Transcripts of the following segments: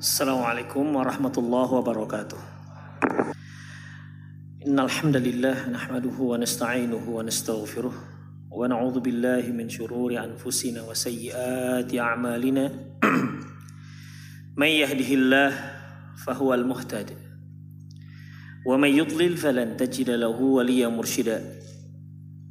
Assalamualaikum warahmatullahi wabarakatuh. Innal hamdalillah nahmaduhu wa nasta'inuhu wa nastaghfiruh wa na'udzu billahi min shururi anfusina wa sayyiati a'malina. May yahdihillah fahuwal muhtadi wa may yudlil falan tajida lahu waliya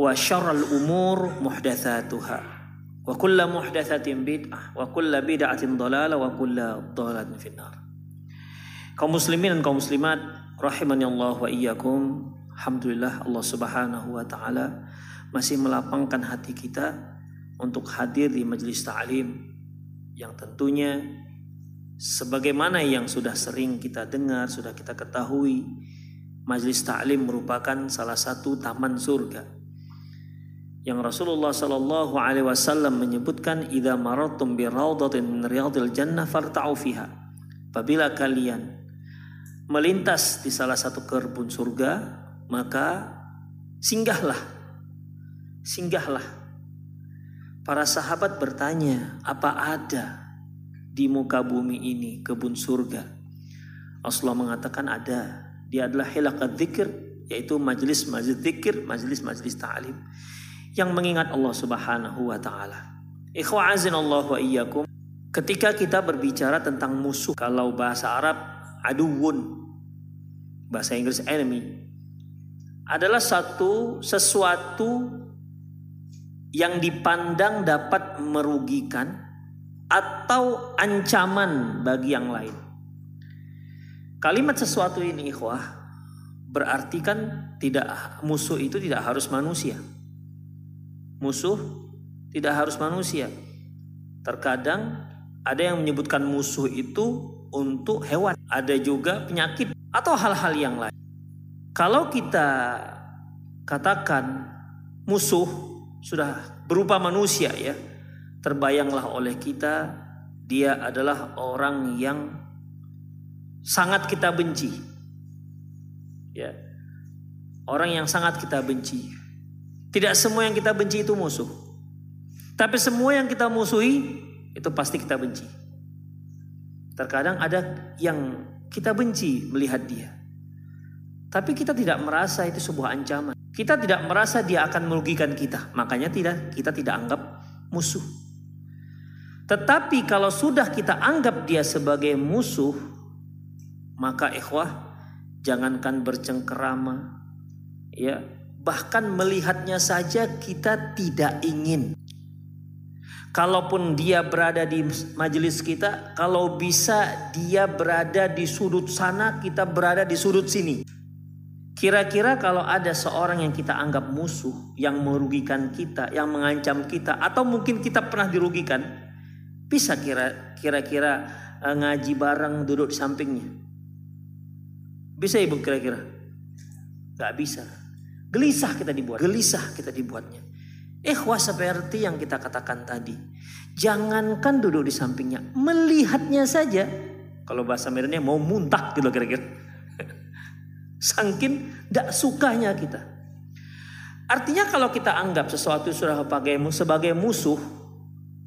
wa syarrul umur muhdatsatuha. Wa kullu muhdatsatin bid'ah wa kullu bid'atin dhalalah wa kullu dhalalatin finnar. Kaum muslimin dan kaum muslimat rahimani Allah wa iyyakum. Alhamdulillah Allah Subhanahu wa taala masih melapangkan hati kita untuk hadir di majelis ta'lim yang tentunya sebagaimana yang sudah sering kita dengar, sudah kita ketahui, majelis ta'lim merupakan salah satu taman surga yang Rasulullah Shallallahu Alaihi Wasallam menyebutkan idza maratum bi raudatin min riyadil jannah farta'u fiha. Apabila kalian melintas di salah satu kebun surga, maka singgahlah. Singgahlah. Para sahabat bertanya, apa ada di muka bumi ini kebun surga? Rasulullah mengatakan ada. Dia adalah hilakat dzikir, yaitu majlis-majlis dzikir, majlis-majlis ta'lim yang mengingat Allah Subhanahu wa taala. Ikhwa Allah wa iyyakum. Ketika kita berbicara tentang musuh, kalau bahasa Arab aduwun, bahasa Inggris enemy, adalah satu sesuatu yang dipandang dapat merugikan atau ancaman bagi yang lain. Kalimat sesuatu ini ikhwah berarti kan tidak musuh itu tidak harus manusia musuh tidak harus manusia. Terkadang ada yang menyebutkan musuh itu untuk hewan, ada juga penyakit atau hal-hal yang lain. Kalau kita katakan musuh sudah berupa manusia ya, terbayanglah oleh kita dia adalah orang yang sangat kita benci. Ya. Orang yang sangat kita benci. Tidak semua yang kita benci itu musuh. Tapi semua yang kita musuhi itu pasti kita benci. Terkadang ada yang kita benci melihat dia. Tapi kita tidak merasa itu sebuah ancaman. Kita tidak merasa dia akan merugikan kita. Makanya tidak kita tidak anggap musuh. Tetapi kalau sudah kita anggap dia sebagai musuh, maka ikhwah jangankan bercengkerama, ya Bahkan melihatnya saja kita tidak ingin. Kalaupun dia berada di majelis kita, kalau bisa dia berada di sudut sana, kita berada di sudut sini. Kira-kira kalau ada seorang yang kita anggap musuh, yang merugikan kita, yang mengancam kita, atau mungkin kita pernah dirugikan, bisa kira-kira eh, ngaji bareng duduk di sampingnya. Bisa ibu kira-kira? Gak bisa. Gelisah kita dibuat, gelisah kita dibuatnya. Ikhwah seperti yang kita katakan tadi. Jangankan duduk di sampingnya, melihatnya saja. Kalau bahasa Medannya mau muntah gitu kira-kira. Sangkin tidak sukanya kita. Artinya kalau kita anggap sesuatu sudah sebagai musuh,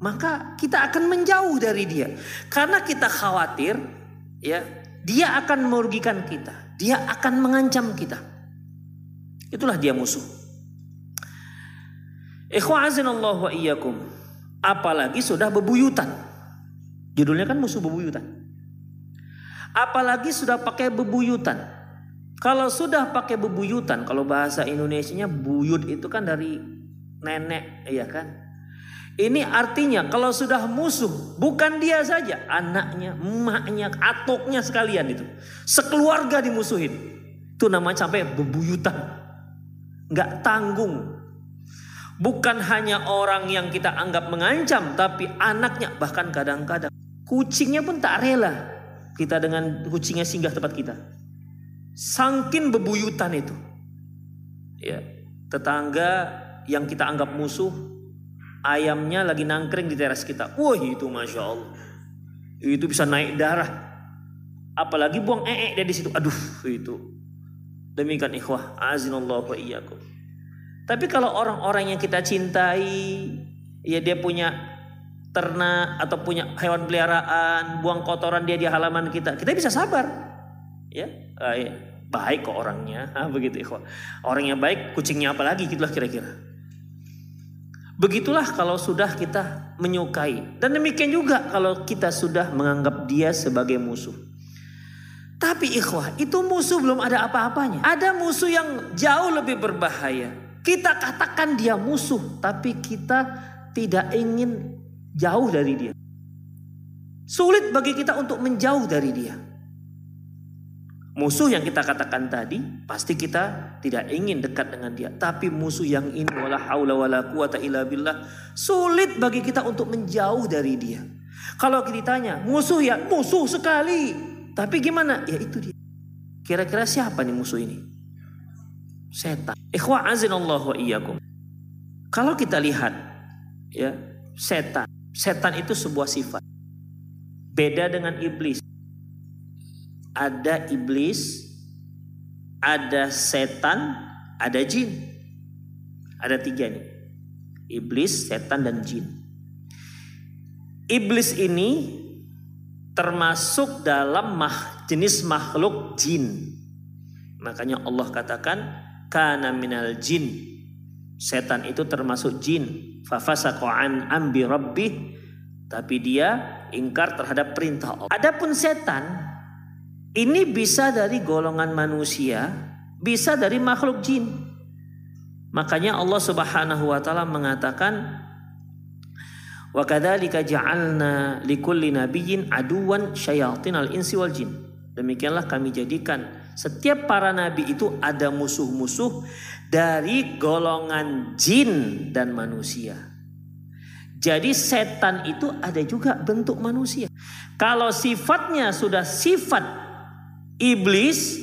maka kita akan menjauh dari dia. Karena kita khawatir ya, dia akan merugikan kita. Dia akan mengancam kita. Itulah dia musuh. Ikhwa'azinallahu wa iyyakum. Apalagi sudah bebuyutan. Judulnya kan musuh bebuyutan. Apalagi sudah pakai bebuyutan. Kalau sudah pakai bebuyutan, kalau bahasa Indonesia-nya buyut itu kan dari nenek, iya kan? Ini artinya kalau sudah musuh, bukan dia saja, anaknya, emaknya, atoknya sekalian itu. Sekeluarga dimusuhin. Itu namanya sampai bebuyutan. Nggak tanggung. Bukan hanya orang yang kita anggap mengancam, tapi anaknya bahkan kadang-kadang kucingnya pun tak rela kita dengan kucingnya singgah tempat kita. Sangkin bebuyutan itu. Ya, tetangga yang kita anggap musuh, ayamnya lagi nangkring di teras kita. Wah itu masya Allah, itu bisa naik darah. Apalagi buang ee dari situ. Aduh itu. Demikian ikhwah, azinallahu wa iyyakum. Tapi kalau orang-orang yang kita cintai, ya dia punya ternak atau punya hewan peliharaan, buang kotoran dia di halaman kita, kita bisa sabar. Ya, ya. baik kok orangnya, ah, begitu ikhwan. Orang yang baik, kucingnya apa lagi gitulah kira-kira. Begitulah kalau sudah kita menyukai. Dan demikian juga kalau kita sudah menganggap dia sebagai musuh. Tapi ikhwah, itu musuh belum ada apa-apanya. Ada musuh yang jauh lebih berbahaya. Kita katakan dia musuh, tapi kita tidak ingin jauh dari dia. Sulit bagi kita untuk menjauh dari dia. Musuh yang kita katakan tadi pasti kita tidak ingin dekat dengan dia. Tapi musuh yang ini wala haula wala quwata illa billah sulit bagi kita untuk menjauh dari dia. Kalau kita ditanya, musuh ya musuh sekali. Tapi gimana? Ya itu dia. Kira-kira siapa nih musuh ini? setan. Ikhwah azinallah wa iyyakum. Kalau kita lihat ya, setan. Setan itu sebuah sifat. Beda dengan iblis. Ada iblis, ada setan, ada jin. Ada tiga nih. Iblis, setan, dan jin. Iblis ini termasuk dalam mah, jenis makhluk jin. Makanya Allah katakan kana minal jin. Setan itu termasuk jin. Fafasaqa an ambi rabbih. Tapi dia ingkar terhadap perintah Allah. Adapun setan ini bisa dari golongan manusia, bisa dari makhluk jin. Makanya Allah Subhanahu wa taala mengatakan Wa kadzalika ja'alna likulli nabiyyin aduwan syayatinal insi jin. Demikianlah kami jadikan setiap para nabi itu ada musuh-musuh dari golongan jin dan manusia. Jadi setan itu ada juga bentuk manusia. Kalau sifatnya sudah sifat iblis,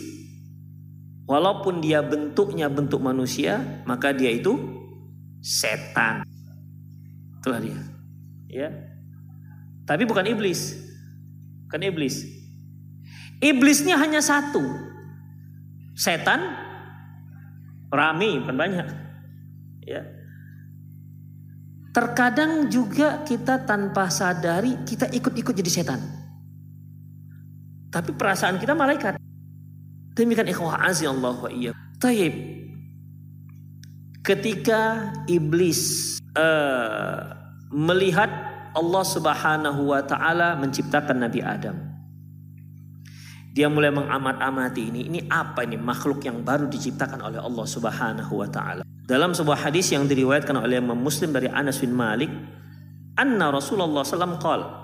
walaupun dia bentuknya bentuk manusia, maka dia itu setan. Itulah dia. Ya. Tapi bukan iblis. Bukan iblis. Iblisnya hanya satu, setan rame bukan banyak. Ya. Terkadang juga kita tanpa sadari kita ikut-ikut jadi setan. Tapi perasaan kita malaikat. Demikian ikhwah Allah wa iya. Taib. Ketika iblis uh, melihat Allah Subhanahu wa taala menciptakan Nabi Adam. Dia mulai mengamat-amati ini. Ini apa ini makhluk yang baru diciptakan oleh Allah Subhanahu wa taala. Dalam sebuah hadis yang diriwayatkan oleh Imam Muslim dari Anas bin Malik, anna Rasulullah sallam qala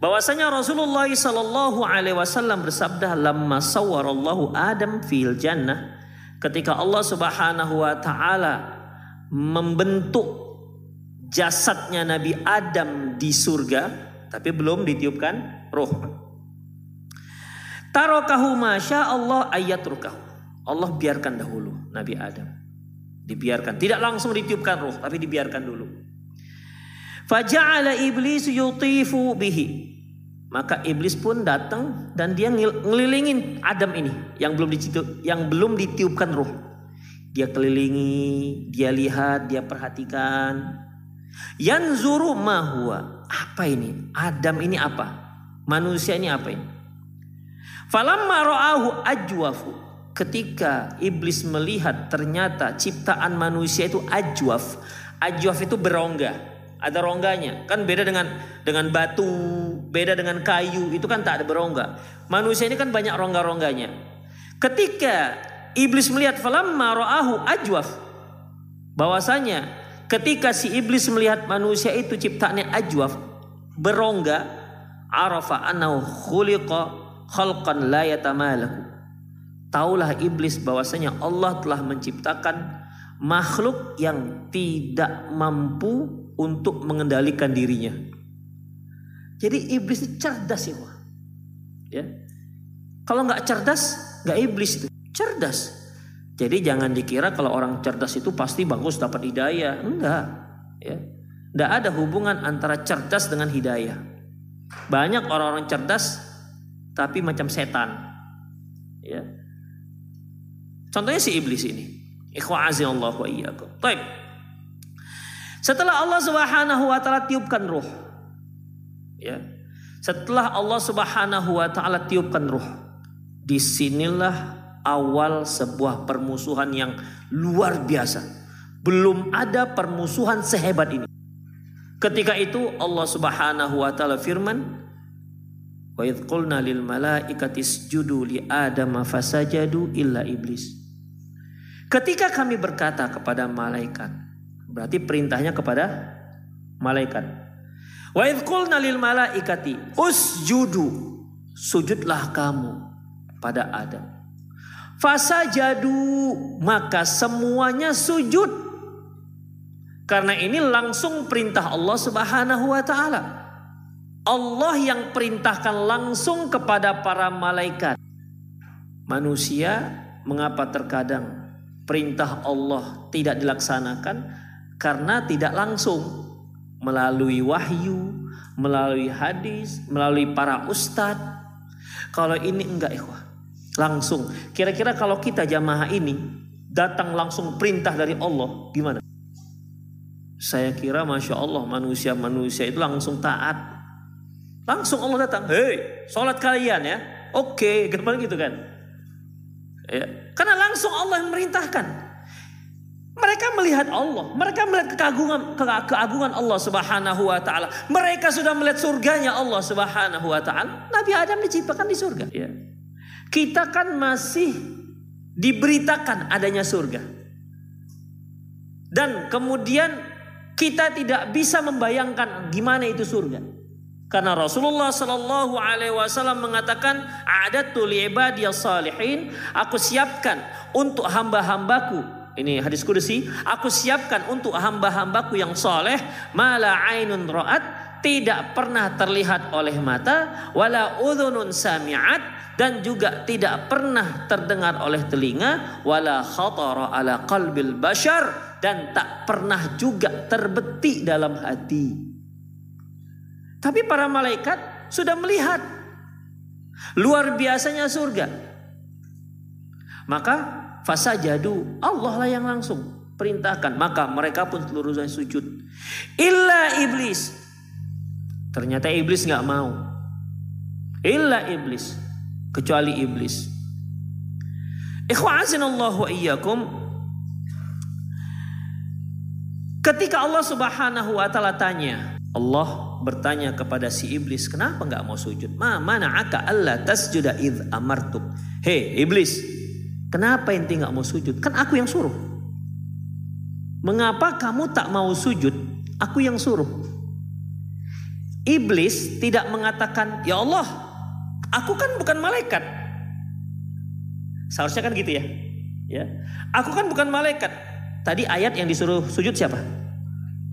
bahwasanya Rasulullah sallallahu alaihi wasallam bersabda lamma sawwarallahu Adam fil jannah ketika Allah Subhanahu wa taala membentuk jasadnya Nabi Adam di surga tapi belum ditiupkan roh Tarokahu masya Allah ayat rukahu. Allah biarkan dahulu Nabi Adam. Dibiarkan. Tidak langsung ditiupkan ruh. Tapi dibiarkan dulu. Faja'ala iblis yutifu bihi. Maka iblis pun datang dan dia ngelilingin Adam ini yang belum ditiup, yang belum ditiupkan ruh. Dia kelilingi, dia lihat, dia perhatikan. Yanzuru mahua. Apa ini? Adam ini apa? Manusia ini apa ini? Falamma ra'ahu ajwafu. Ketika iblis melihat ternyata ciptaan manusia itu ajwaf. Ajwaf itu berongga. ada rongganya. Kan beda dengan dengan batu, beda dengan kayu, itu kan tak ada berongga. Manusia ini kan banyak rongga-rongganya. Ketika iblis melihat falamma ra'ahu ajwaf bahwasanya ketika si iblis melihat manusia itu ciptaannya ajwaf berongga arafa annahu khuliqa khalqan la yatamalaku taulah iblis bahwasanya Allah telah menciptakan makhluk yang tidak mampu untuk mengendalikan dirinya. Jadi iblis itu cerdas ya. Ya. Kalau nggak cerdas nggak iblis itu. Cerdas jadi jangan dikira kalau orang cerdas itu pasti bagus dapat hidayah. Enggak. Ya. Enggak ada hubungan antara cerdas dengan hidayah. Banyak orang-orang cerdas tapi macam setan. Ya. Contohnya si iblis ini. Allah wa iyyakum. Baik. Setelah Allah Subhanahu wa taala tiupkan ruh. Ya. Setelah Allah Subhanahu wa taala tiupkan ruh. Di sinilah awal sebuah permusuhan yang luar biasa. Belum ada permusuhan sehebat ini. Ketika itu Allah Subhanahu wa taala firman, "Wa idh qulna lil malaikati isjudu li Adam fasajadu illa iblis." Ketika kami berkata kepada malaikat, berarti perintahnya kepada malaikat. Wa idh qulna lil malaikati usjudu, sujudlah kamu pada Adam. Fasa jadu maka semuanya sujud. Karena ini langsung perintah Allah Subhanahu wa taala. Allah yang perintahkan langsung kepada para malaikat. Manusia mengapa terkadang perintah Allah tidak dilaksanakan karena tidak langsung melalui wahyu, melalui hadis, melalui para ustadz. Kalau ini enggak ikhwah. Langsung. Kira-kira kalau kita jamaah ini datang langsung perintah dari Allah, gimana? Saya kira Masya Allah manusia-manusia itu langsung taat. Langsung Allah datang, hei sholat kalian ya. Oke, gimana gitu kan? Ya. Karena langsung Allah yang merintahkan. Mereka melihat Allah, mereka melihat keagungan keagungan Allah Subhanahu wa taala. Mereka sudah melihat surganya Allah Subhanahu wa taala. Nabi Adam diciptakan di surga, ya. Kita kan masih diberitakan adanya surga. Dan kemudian kita tidak bisa membayangkan gimana itu surga. Karena Rasulullah Shallallahu Alaihi Wasallam mengatakan, ada li ibadiyas salihin, aku siapkan untuk hamba-hambaku. Ini hadis kudusi, aku siapkan untuk hamba-hambaku yang soleh, mala ainun ro'at, tidak pernah terlihat oleh mata, wala udhunun sami'at, dan juga tidak pernah terdengar oleh telinga wala khatara ala qalbil bashar dan tak pernah juga terbetik dalam hati. Tapi para malaikat sudah melihat luar biasanya surga. Maka fasajadu Allah lah yang langsung perintahkan maka mereka pun seluruhnya sujud illa iblis ternyata iblis nggak mau illa iblis kecuali iblis. Iyyakum. Ketika Allah Subhanahu wa taala tanya, Allah bertanya kepada si iblis, "Kenapa enggak mau sujud?" "Ma mana'aka alla tasjuda id amartuk." Hei iblis, kenapa ente enggak mau sujud? Kan aku yang suruh. Mengapa kamu tak mau sujud? Aku yang suruh. Iblis tidak mengatakan, "Ya Allah, Aku kan bukan malaikat. Seharusnya kan gitu ya. Ya. Aku kan bukan malaikat. Tadi ayat yang disuruh sujud siapa?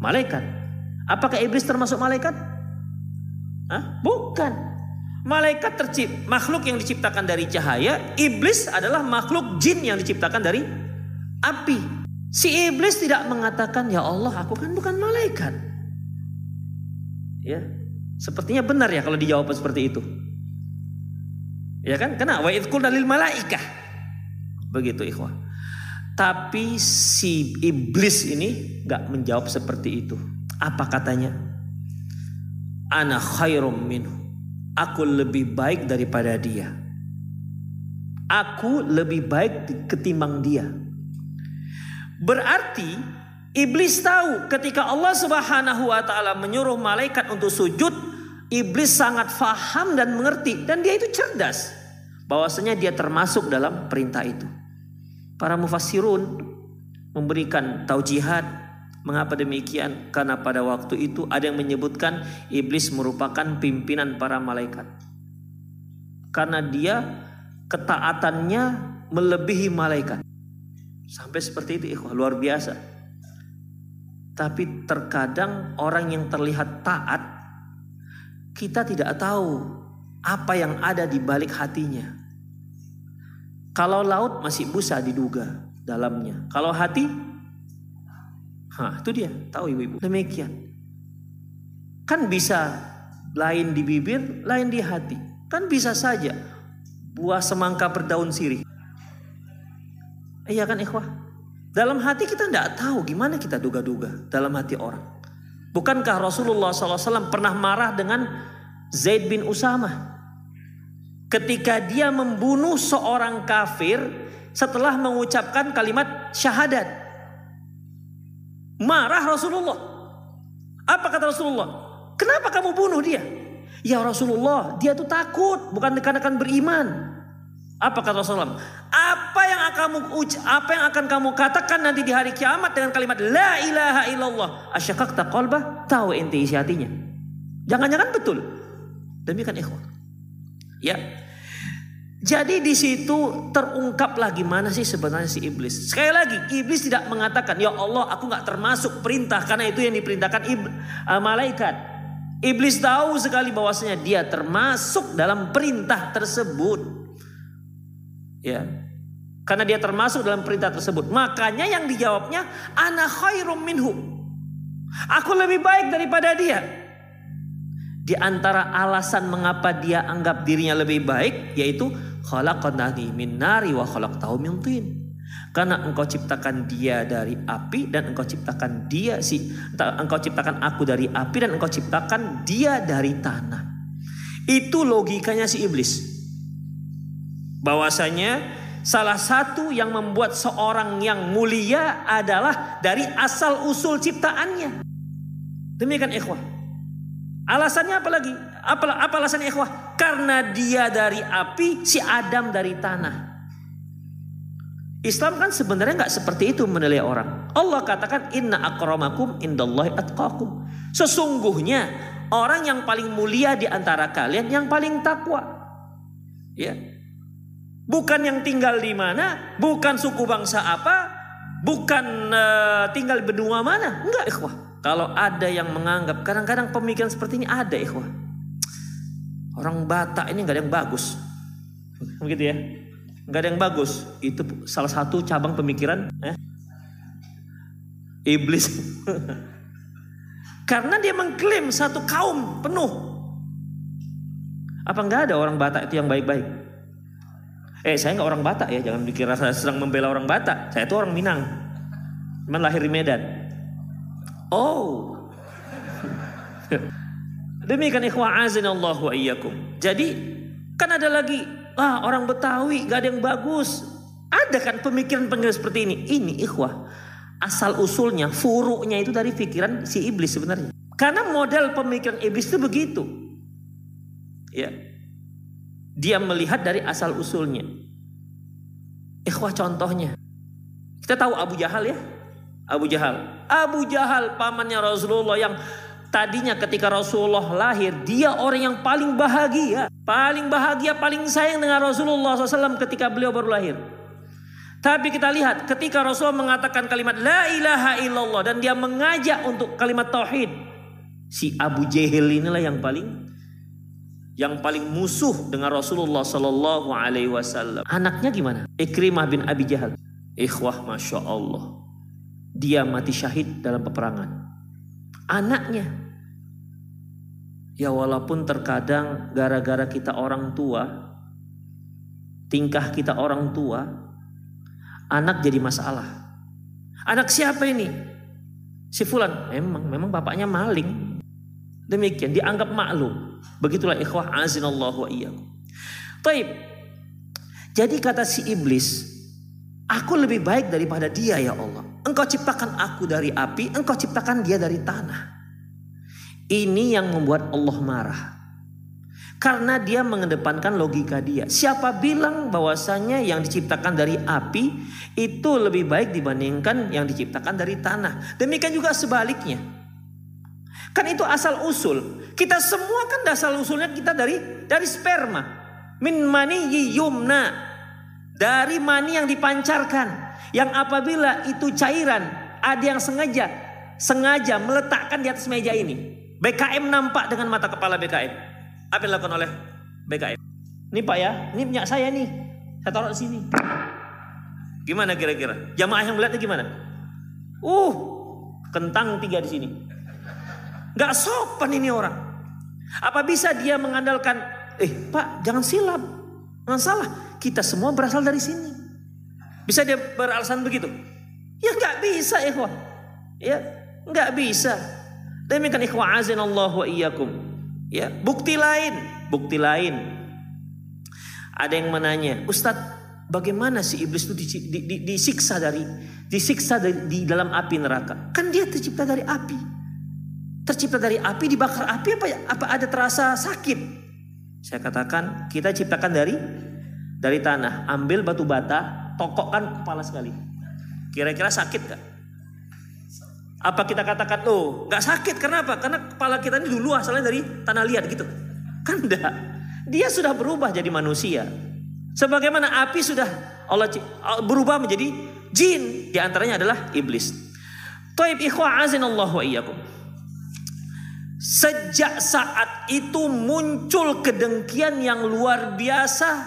Malaikat. Apakah iblis termasuk malaikat? Hah? Bukan. Malaikat tercip makhluk yang diciptakan dari cahaya, iblis adalah makhluk jin yang diciptakan dari api. Si iblis tidak mengatakan, "Ya Allah, aku kan bukan malaikat." Ya. Sepertinya benar ya kalau dijawab seperti itu. Ya kan? Karena wa idqul dalil malaikah. Begitu ikhwah. Tapi si iblis ini gak menjawab seperti itu. Apa katanya? Ana khairum minhu. Aku lebih baik daripada dia. Aku lebih baik ketimbang dia. Berarti Iblis tahu ketika Allah Subhanahu wa taala menyuruh malaikat untuk sujud, iblis sangat faham dan mengerti dan dia itu cerdas. Bahwasanya dia termasuk dalam perintah itu. Para mufassirun memberikan taujihat mengapa demikian? Karena pada waktu itu ada yang menyebutkan iblis merupakan pimpinan para malaikat. Karena dia ketaatannya melebihi malaikat. Sampai seperti itu ikhwah luar biasa. Tapi terkadang orang yang terlihat taat kita tidak tahu apa yang ada di balik hatinya. Kalau laut masih busa diduga dalamnya. Kalau hati Hah, itu dia, tahu ibu-ibu. Demikian. Kan bisa lain di bibir, lain di hati. Kan bisa saja buah semangka berdaun sirih. Iya kan ikhwah? Dalam hati kita tidak tahu gimana kita duga-duga dalam hati orang. Bukankah Rasulullah SAW pernah marah dengan Zaid bin Usama? Ketika dia membunuh seorang kafir setelah mengucapkan kalimat syahadat. Marah Rasulullah. Apa kata Rasulullah? Kenapa kamu bunuh dia? Ya Rasulullah, dia tuh takut, bukan dikarenakan beriman. Apa kata Rasulullah? Apa yang akan kamu apa yang akan kamu katakan nanti di hari kiamat dengan kalimat la ilaha illallah? Asyakakta qalbah? Tahu ente isi hatinya. Jangan-jangan betul. Demikian ikhwan. Ya. Jadi di situ terungkap lagi mana sih sebenarnya si iblis. Sekali lagi, iblis tidak mengatakan, "Ya Allah, aku nggak termasuk perintah karena itu yang diperintahkan uh, malaikat." Iblis tahu sekali bahwasanya dia termasuk dalam perintah tersebut. Ya. Karena dia termasuk dalam perintah tersebut. Makanya yang dijawabnya ana khairum minhu. Aku lebih baik daripada dia. Di antara alasan mengapa dia anggap dirinya lebih baik yaitu khalaqani min nari wa khalaqtahu min tin. Karena engkau ciptakan dia dari api dan engkau ciptakan dia si engkau ciptakan aku dari api dan engkau ciptakan dia dari tanah. Itu logikanya si iblis bahwasanya salah satu yang membuat seorang yang mulia adalah dari asal usul ciptaannya. Demikian ikhwah. Alasannya apa lagi? Apa, apa alasannya ikhwah? Karena dia dari api, si Adam dari tanah. Islam kan sebenarnya nggak seperti itu menilai orang. Allah katakan inna akramakum indallahi atqakum. Sesungguhnya orang yang paling mulia di antara kalian yang paling takwa. Ya, Bukan yang tinggal di mana, bukan suku bangsa apa, bukan uh, tinggal benua mana. Enggak, ikhwah. Kalau ada yang menganggap, kadang-kadang pemikiran seperti ini ada, ikhwah. Orang Batak ini nggak ada yang bagus. Begitu ya. Nggak ada yang bagus. Itu salah satu cabang pemikiran eh? iblis. Karena dia mengklaim satu kaum penuh. Apa nggak ada orang Batak itu yang baik-baik? Eh saya nggak orang Batak ya, jangan dikira saya sedang membela orang Batak. Saya itu orang Minang, cuman lahir di Medan. Oh, demikian ikhwah Allah wa iyyakum. Jadi kan ada lagi, ah orang Betawi gak ada yang bagus. Ada kan pemikiran-pemikiran seperti ini. Ini ikhwah, asal usulnya, furuknya itu dari pikiran si iblis sebenarnya. Karena model pemikiran iblis itu begitu. Ya, dia melihat dari asal usulnya. Ikhwah contohnya. Kita tahu Abu Jahal ya. Abu Jahal. Abu Jahal pamannya Rasulullah yang tadinya ketika Rasulullah lahir. Dia orang yang paling bahagia. Paling bahagia, paling sayang dengan Rasulullah SAW ketika beliau baru lahir. Tapi kita lihat ketika Rasulullah mengatakan kalimat La ilaha illallah. Dan dia mengajak untuk kalimat tauhid. Si Abu Jahil inilah yang paling yang paling musuh dengan Rasulullah Sallallahu Alaihi Wasallam. Anaknya gimana? Ikrimah bin Abi Jahal. Ikhwah, masya Allah, dia mati syahid dalam peperangan. Anaknya, ya walaupun terkadang gara-gara kita orang tua, tingkah kita orang tua, anak jadi masalah. Anak siapa ini? Si Fulan, memang memang bapaknya maling. Demikian dianggap maklum. Begitulah ikhwah azinallahu wa iyyakum. Taib. Jadi kata si iblis, Aku lebih baik daripada dia ya Allah. Engkau ciptakan aku dari api, engkau ciptakan dia dari tanah. Ini yang membuat Allah marah. Karena dia mengedepankan logika dia. Siapa bilang bahwasanya yang diciptakan dari api itu lebih baik dibandingkan yang diciptakan dari tanah. Demikian juga sebaliknya. Kan itu asal usul. Kita semua kan dasar usulnya kita dari dari sperma. Min mani yumna. Dari mani yang dipancarkan. Yang apabila itu cairan ada yang sengaja sengaja meletakkan di atas meja ini. BKM nampak dengan mata kepala BKM apa yang dilakukan oleh BKM ini Pak ya ini punya saya nih. Saya taruh di sini. Gimana kira-kira? Jamaah yang melihatnya gimana? Uh kentang tiga di sini nggak sopan ini orang apa bisa dia mengandalkan eh Pak jangan silap jangan salah kita semua berasal dari sini. Bisa dia beralasan begitu? Ya nggak bisa ikhwah. Ya nggak bisa. Demikian ikhwah azin Allah wa iyyakum. Ya bukti lain, bukti lain. Ada yang menanya, Ustadz, bagaimana si iblis itu disiksa dari disiksa di dalam api neraka? Kan dia tercipta dari api. Tercipta dari api, dibakar api apa ya? Apa ada terasa sakit? Saya katakan kita ciptakan dari dari tanah, ambil batu bata, tokokkan kepala sekali. Kira-kira sakit gak? Apa kita katakan, oh gak sakit, kenapa? Karena kepala kita ini dulu asalnya dari tanah liat gitu. Kan enggak. Dia sudah berubah jadi manusia. Sebagaimana api sudah Allah berubah menjadi jin. Di antaranya adalah iblis. Taib ikhwa Allah wa iyyakum. Sejak saat itu muncul kedengkian yang luar biasa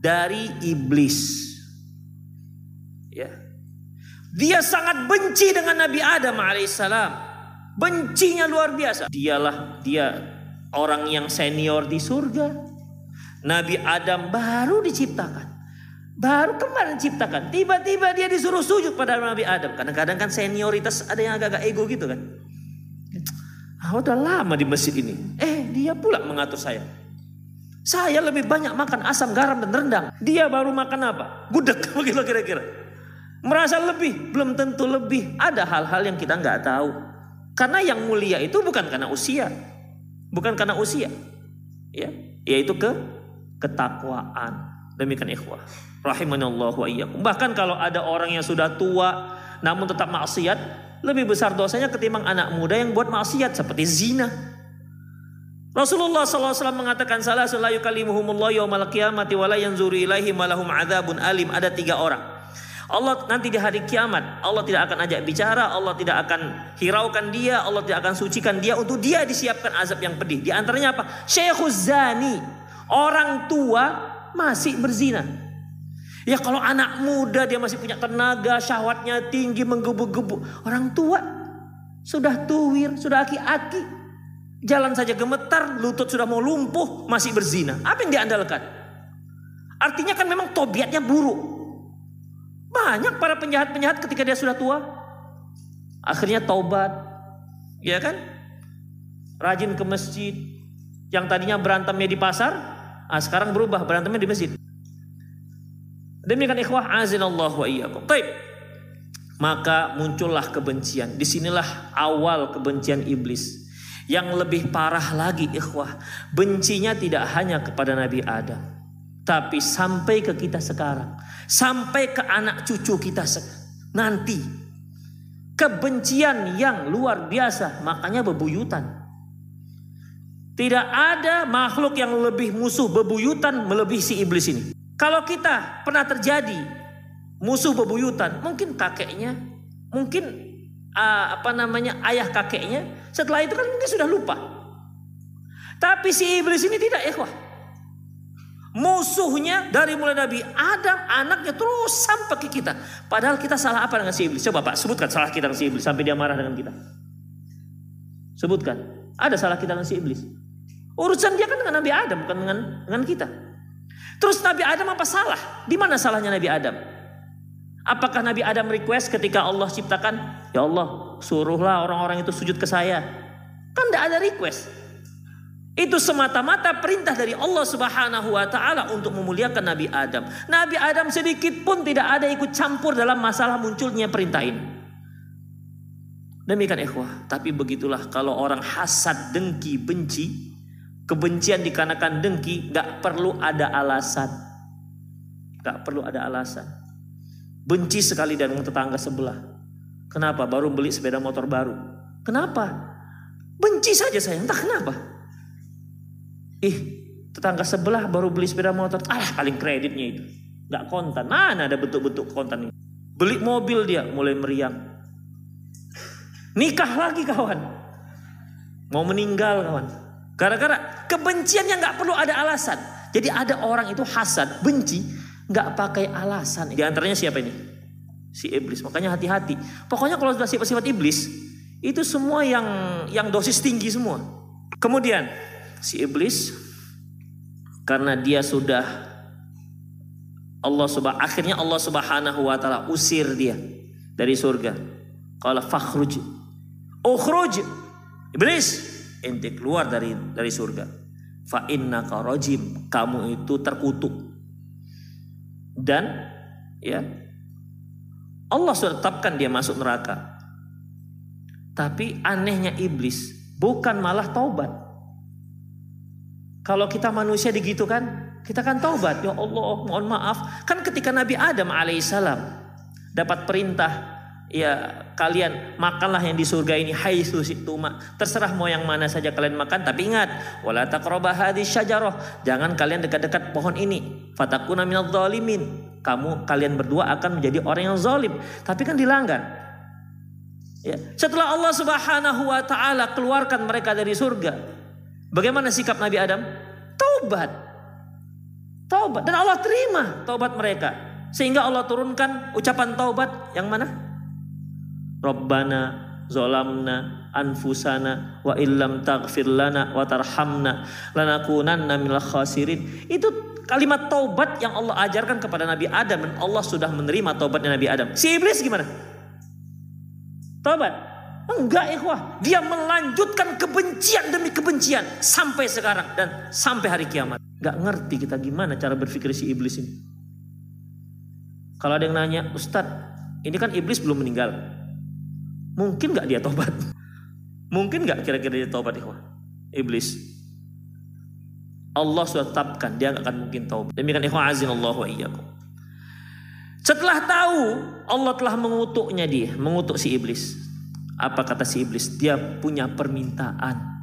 dari iblis. Ya. Dia sangat benci dengan Nabi Adam alaihissalam. Bencinya luar biasa. Dialah dia orang yang senior di surga. Nabi Adam baru diciptakan. Baru kemarin diciptakan. Tiba-tiba dia disuruh sujud pada Nabi Adam. Kadang-kadang kan senioritas ada yang agak-agak ego gitu kan. Ah, udah lama di masjid ini. Eh, dia pula mengatur saya. Saya lebih banyak makan asam, garam, dan rendang. Dia baru makan apa? Gudeg, begitu kira-kira. Merasa lebih, belum tentu lebih. Ada hal-hal yang kita nggak tahu. Karena yang mulia itu bukan karena usia. Bukan karena usia. Ya, yaitu ke ketakwaan. Demikian ikhwah. Rahimanallah wa. Bahkan kalau ada orang yang sudah tua namun tetap maksiat, lebih besar dosanya ketimbang anak muda yang buat maksiat seperti zina. Rasulullah SAW mengatakan salah selayu kalimuhumullah yaumal qiyamati wala yanzuru ilaihi malahum adzabun alim. Ada tiga orang. Allah nanti di hari kiamat Allah tidak akan ajak bicara, Allah tidak akan hiraukan dia, Allah tidak akan sucikan dia untuk dia disiapkan azab yang pedih. Di antaranya apa? Syekhuz zani, orang tua masih berzina. Ya kalau anak muda dia masih punya tenaga, syahwatnya tinggi, menggebu-gebu. Orang tua sudah tuwir, sudah aki-aki, Jalan saja gemetar, lutut sudah mau lumpuh, masih berzina. Apa yang diandalkan? Artinya kan memang tobiatnya buruk. Banyak para penjahat-penjahat ketika dia sudah tua. Akhirnya taubat. Ya kan? Rajin ke masjid. Yang tadinya berantemnya di pasar, ah, sekarang berubah berantemnya di masjid. Demikian ikhwah azinallahu wa iyyakum. Baik. Maka muncullah kebencian. Di sinilah awal kebencian iblis. Yang lebih parah lagi ikhwah, bencinya tidak hanya kepada Nabi Adam, tapi sampai ke kita sekarang, sampai ke anak cucu kita nanti. Kebencian yang luar biasa, makanya bebuyutan. Tidak ada makhluk yang lebih musuh bebuyutan melebihi si iblis ini. Kalau kita pernah terjadi musuh bebuyutan, mungkin kakeknya, mungkin uh, apa namanya ayah kakeknya, setelah itu kan mungkin sudah lupa. Tapi si iblis ini tidak ikhwah. Musuhnya dari mulai Nabi Adam anaknya terus sampai ke kita. Padahal kita salah apa dengan si iblis? Coba Pak sebutkan salah kita dengan si iblis sampai dia marah dengan kita. Sebutkan. Ada salah kita dengan si iblis. Urusan dia kan dengan Nabi Adam bukan dengan dengan kita. Terus Nabi Adam apa salah? Di mana salahnya Nabi Adam? Apakah Nabi Adam request ketika Allah ciptakan, ya Allah suruhlah orang-orang itu sujud ke saya? Kan tidak ada request. Itu semata-mata perintah dari Allah Subhanahu wa taala untuk memuliakan Nabi Adam. Nabi Adam sedikit pun tidak ada ikut campur dalam masalah munculnya perintah ini. Demikian ikhwah, tapi begitulah kalau orang hasad, dengki, benci, kebencian dikarenakan dengki, gak perlu ada alasan. Gak perlu ada alasan. Benci sekali dengan tetangga sebelah. Kenapa? Baru beli sepeda motor baru. Kenapa? Benci saja saya, entah kenapa. Ih, tetangga sebelah baru beli sepeda motor. Ah, paling kreditnya itu. Gak kontan. Mana ada bentuk-bentuk kontan ini. Beli mobil dia mulai meriang. Nikah lagi kawan. Mau meninggal kawan. Gara-gara kebencian yang gak perlu ada alasan. Jadi ada orang itu hasad, benci, gak pakai alasan. Di antaranya siapa ini? Si iblis. Makanya hati-hati. Pokoknya kalau sudah sifat-sifat iblis, itu semua yang yang dosis tinggi semua. Kemudian si iblis karena dia sudah Allah subhanahu akhirnya Allah Subhanahu wa taala usir dia dari surga. Qala fakhruj. Ukhruj. Iblis, ente keluar dari dari surga. Fa innaka rajim. Kamu itu terkutuk. Dan ya Allah sudah tetapkan dia masuk neraka. Tapi anehnya iblis bukan malah taubat. Kalau kita manusia digitu kan, kita kan taubat. Ya Allah, mohon maaf. Kan ketika Nabi Adam alaihissalam dapat perintah, ya kalian makanlah yang di surga ini hai tuma. Terserah mau yang mana saja kalian makan, tapi ingat, wala hadis. Jangan kalian dekat-dekat pohon ini. Fatakuna minadh. Kamu kalian berdua akan menjadi orang yang zalim. Tapi kan dilanggar. Ya. Setelah Allah Subhanahu wa taala keluarkan mereka dari surga, Bagaimana sikap Nabi Adam? Taubat. Taubat. Dan Allah terima taubat mereka. Sehingga Allah turunkan ucapan taubat yang mana? Rabbana zolamna anfusana wa illam taghfir lana wa tarhamna lanakunanna minal khasirin. Itu kalimat taubat yang Allah ajarkan kepada Nabi Adam dan Allah sudah menerima taubatnya Nabi Adam. Si iblis gimana? Taubat. Enggak ikhwah. Dia melanjutkan kebencian demi kebencian. Sampai sekarang. Dan sampai hari kiamat. Enggak ngerti kita gimana cara berpikir si iblis ini. Kalau ada yang nanya, Ustadz ini kan iblis belum meninggal. Mungkin enggak dia tobat? Mungkin enggak kira-kira dia tobat ikhwah? Iblis. Allah sudah tetapkan dia enggak akan mungkin taubat. Demikian ikhwah azin Allah wa. Setelah tahu Allah telah mengutuknya dia, mengutuk si iblis. Apa kata si iblis? Dia punya permintaan.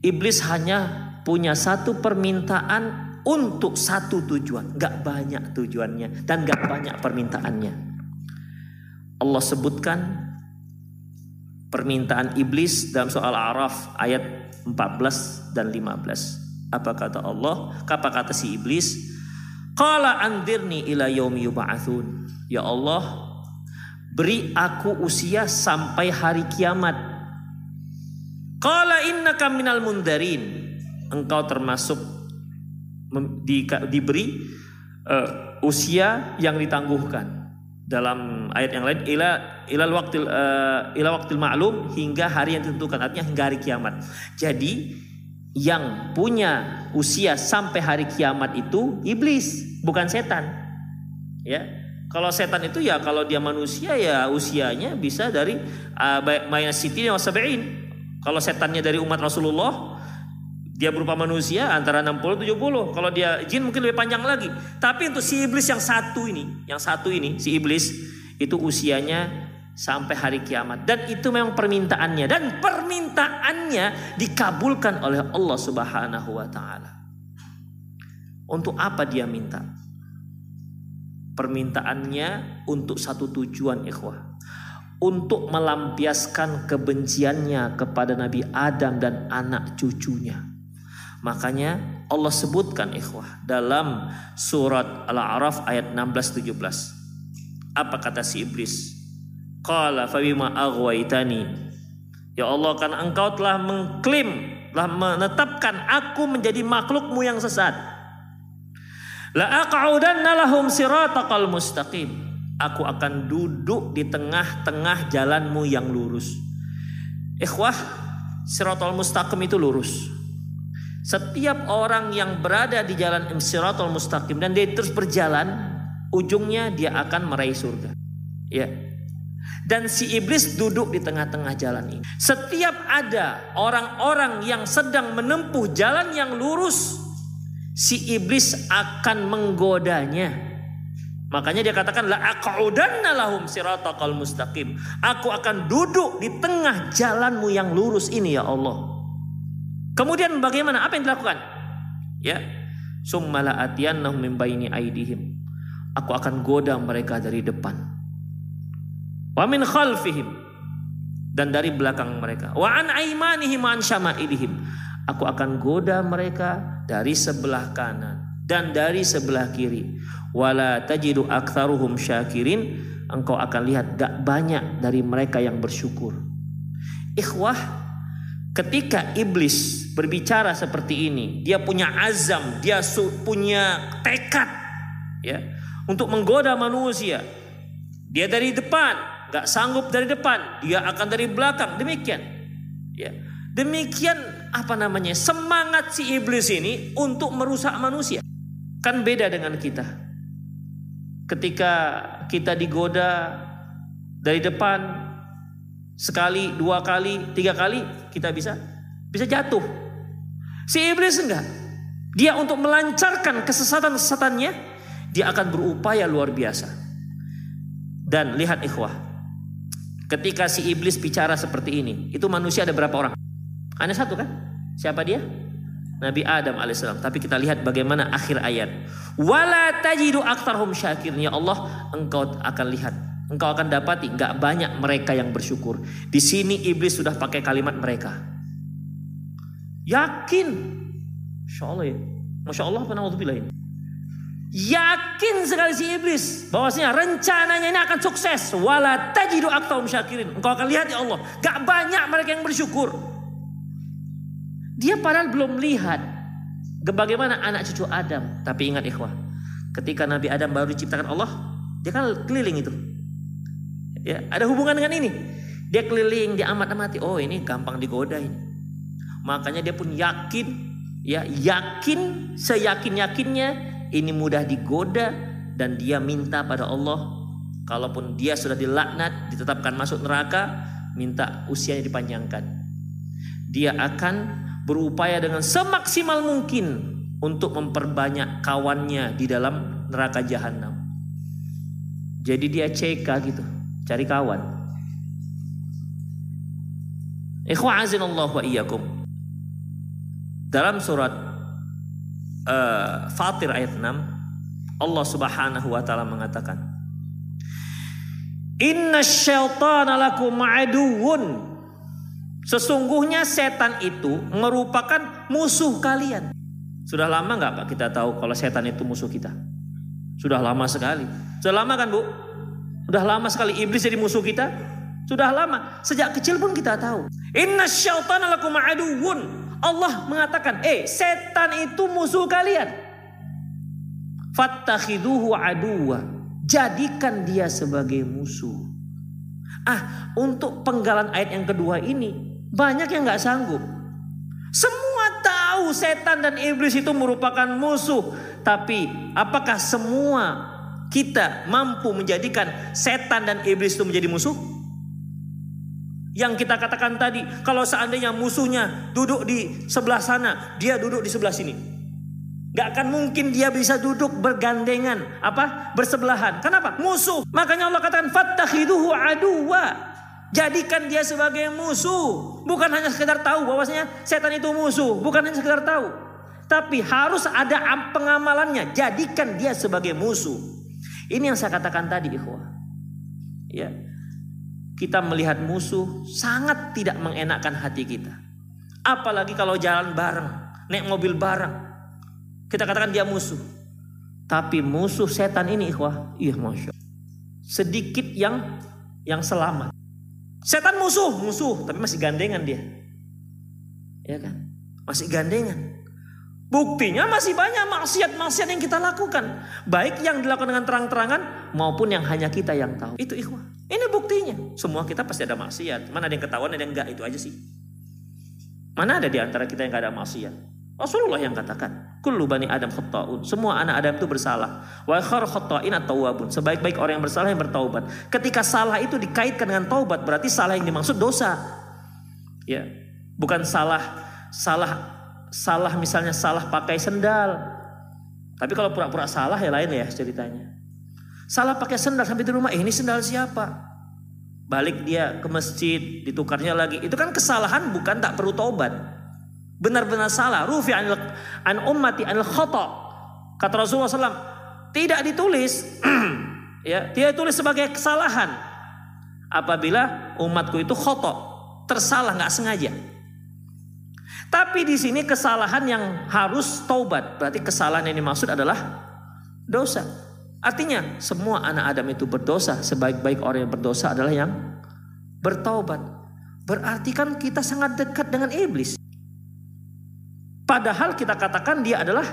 Iblis hanya punya satu permintaan untuk satu tujuan. Gak banyak tujuannya dan gak banyak permintaannya. Allah sebutkan permintaan iblis dalam soal Araf ayat 14 dan 15. Apa kata Allah? Apa kata si iblis? Qala andirni ila yaumi yub'atsun. Ya Allah, Beri aku usia sampai hari kiamat. Qala innaka minal mundarin. Engkau termasuk di, diberi uh, usia yang ditangguhkan. Dalam ayat yang lain ila ila waktil uh, ila waktil ma'lum hingga hari yang ditentukan artinya hingga hari kiamat. Jadi yang punya usia sampai hari kiamat itu iblis, bukan setan. Ya, kalau setan itu ya kalau dia manusia ya usianya bisa dari uh, siti sabain. Kalau setannya dari umat Rasulullah dia berupa manusia antara 60 70. Kalau dia jin mungkin lebih panjang lagi. Tapi untuk si iblis yang satu ini, yang satu ini si iblis itu usianya sampai hari kiamat dan itu memang permintaannya dan permintaannya dikabulkan oleh Allah Subhanahu wa taala. Untuk apa dia minta? permintaannya untuk satu tujuan ikhwah untuk melampiaskan kebenciannya kepada Nabi Adam dan anak cucunya makanya Allah sebutkan ikhwah dalam surat Al-A'raf ayat 16 17 apa kata si iblis qala fabima aghwaytani ya Allah kan engkau telah mengklaim telah menetapkan aku menjadi makhlukmu yang sesat La aq'udanna lahum siratakal mustaqim. Aku akan duduk di tengah-tengah jalanmu yang lurus. Ikhwah, siratal mustaqim itu lurus. Setiap orang yang berada di jalan Siratul Mustaqim dan dia terus berjalan, ujungnya dia akan meraih surga. Ya. Dan si iblis duduk di tengah-tengah jalan ini. Setiap ada orang-orang yang sedang menempuh jalan yang lurus, si iblis akan menggodanya. Makanya dia katakan la aqudanna lahum siratal mustaqim. Aku akan duduk di tengah jalanmu yang lurus ini ya Allah. Kemudian bagaimana? Apa yang dilakukan? Ya. Summala atiyannahum min baini aidihim. Aku akan goda mereka dari depan wa min khalfihim dan dari belakang mereka wa an aimanihim an syama'ilihim aku akan goda mereka dari sebelah kanan dan dari sebelah kiri wala tajidu aktsaruhum syakirin engkau akan lihat gak banyak dari mereka yang bersyukur ikhwah ketika iblis berbicara seperti ini dia punya azam dia punya tekad ya untuk menggoda manusia dia dari depan nggak sanggup dari depan, dia akan dari belakang. Demikian. Ya. Demikian apa namanya? Semangat si iblis ini untuk merusak manusia. Kan beda dengan kita. Ketika kita digoda dari depan sekali, dua kali, tiga kali, kita bisa bisa jatuh. Si iblis enggak. Dia untuk melancarkan kesesatan-kesesatannya, dia akan berupaya luar biasa. Dan lihat ikhwah, Ketika si iblis bicara seperti ini, itu manusia ada berapa orang? Hanya satu kan? Siapa dia? Nabi Adam alaihissalam. Tapi kita lihat bagaimana akhir ayat. Wala tajidu aktarhum syakirin. Ya Allah, engkau akan lihat. Engkau akan dapati nggak banyak mereka yang bersyukur. Di sini iblis sudah pakai kalimat mereka. Yakin. Masya Allah ya. Masya Allah apa ini? Yakin sekali si iblis bahwasanya rencananya ini akan sukses. Wala tajidu aktaum syakirin. Engkau akan lihat ya Allah, gak banyak mereka yang bersyukur. Dia padahal belum lihat bagaimana anak cucu Adam. Tapi ingat ikhwah, ketika Nabi Adam baru diciptakan Allah, dia kan keliling itu. Ya, ada hubungan dengan ini. Dia keliling, dia amat-amati. Oh, ini gampang digoda ini. Makanya dia pun yakin, ya yakin seyakin-yakinnya ini mudah digoda dan dia minta pada Allah. Kalaupun dia sudah dilaknat ditetapkan masuk neraka minta usianya dipanjangkan. Dia akan berupaya dengan semaksimal mungkin untuk memperbanyak kawannya di dalam neraka jahanam jadi dia CK gitu cari kawan. Ikhwa azinallahu wa iyyakum dalam surat uh, Fatir ayat 6 Allah Subhanahu wa taala mengatakan Inna syaitana lakum aduun Sesungguhnya setan itu merupakan musuh kalian. Sudah lama nggak Pak kita tahu kalau setan itu musuh kita? Sudah lama sekali. Sudah lama kan Bu? Sudah lama sekali iblis jadi musuh kita? Sudah lama. Sejak kecil pun kita tahu. Inna syaitana lakum aduun. Allah mengatakan, eh setan itu musuh kalian. Fattakhiduhu aduwa. Jadikan dia sebagai musuh. Ah, untuk penggalan ayat yang kedua ini banyak yang nggak sanggup. Semua tahu setan dan iblis itu merupakan musuh, tapi apakah semua kita mampu menjadikan setan dan iblis itu menjadi musuh? Yang kita katakan tadi, kalau seandainya musuhnya duduk di sebelah sana, dia duduk di sebelah sini. Gak akan mungkin dia bisa duduk bergandengan, apa? Bersebelahan. Kenapa? Musuh. Makanya Allah katakan fattakhiduhu aduwa. Jadikan dia sebagai musuh. Bukan hanya sekedar tahu bahwasanya setan itu musuh, bukan hanya sekedar tahu. Tapi harus ada pengamalannya. Jadikan dia sebagai musuh. Ini yang saya katakan tadi, ikhwah. Ya, kita melihat musuh sangat tidak mengenakkan hati kita. Apalagi kalau jalan bareng, naik mobil bareng. Kita katakan dia musuh. Tapi musuh setan ini ikhwah, iya masya Sedikit yang yang selamat. Setan musuh, musuh, tapi masih gandengan dia. Ya kan? Masih gandengan. Buktinya masih banyak maksiat-maksiat yang kita lakukan. Baik yang dilakukan dengan terang-terangan maupun yang hanya kita yang tahu. Itu ikhwah. Ini buktinya. Semua kita pasti ada maksiat. Mana ada yang ketahuan ada yang enggak. Itu aja sih. Mana ada di antara kita yang enggak ada maksiat. Rasulullah yang katakan, kullu bani Adam khata'un. Semua anak Adam itu bersalah. Wa khar khata'in at-tawwabun. Sebaik-baik orang yang bersalah yang bertaubat. Ketika salah itu dikaitkan dengan taubat, berarti salah yang dimaksud dosa. Ya. Bukan salah salah salah misalnya salah pakai sendal. Tapi kalau pura-pura salah ya lain ya ceritanya. Salah pakai sendal sampai di rumah, eh, ini sendal siapa? Balik dia ke masjid, ditukarnya lagi. Itu kan kesalahan bukan tak perlu taubat benar-benar salah. Rufi an, an ummati al khata. Kata Rasulullah SAW, tidak ditulis, ya, tidak ditulis sebagai kesalahan. Apabila umatku itu khotok, tersalah nggak sengaja. Tapi di sini kesalahan yang harus taubat. Berarti kesalahan yang dimaksud adalah dosa. Artinya semua anak Adam itu berdosa. Sebaik-baik orang yang berdosa adalah yang bertaubat. Berarti kan kita sangat dekat dengan iblis. Padahal kita katakan dia adalah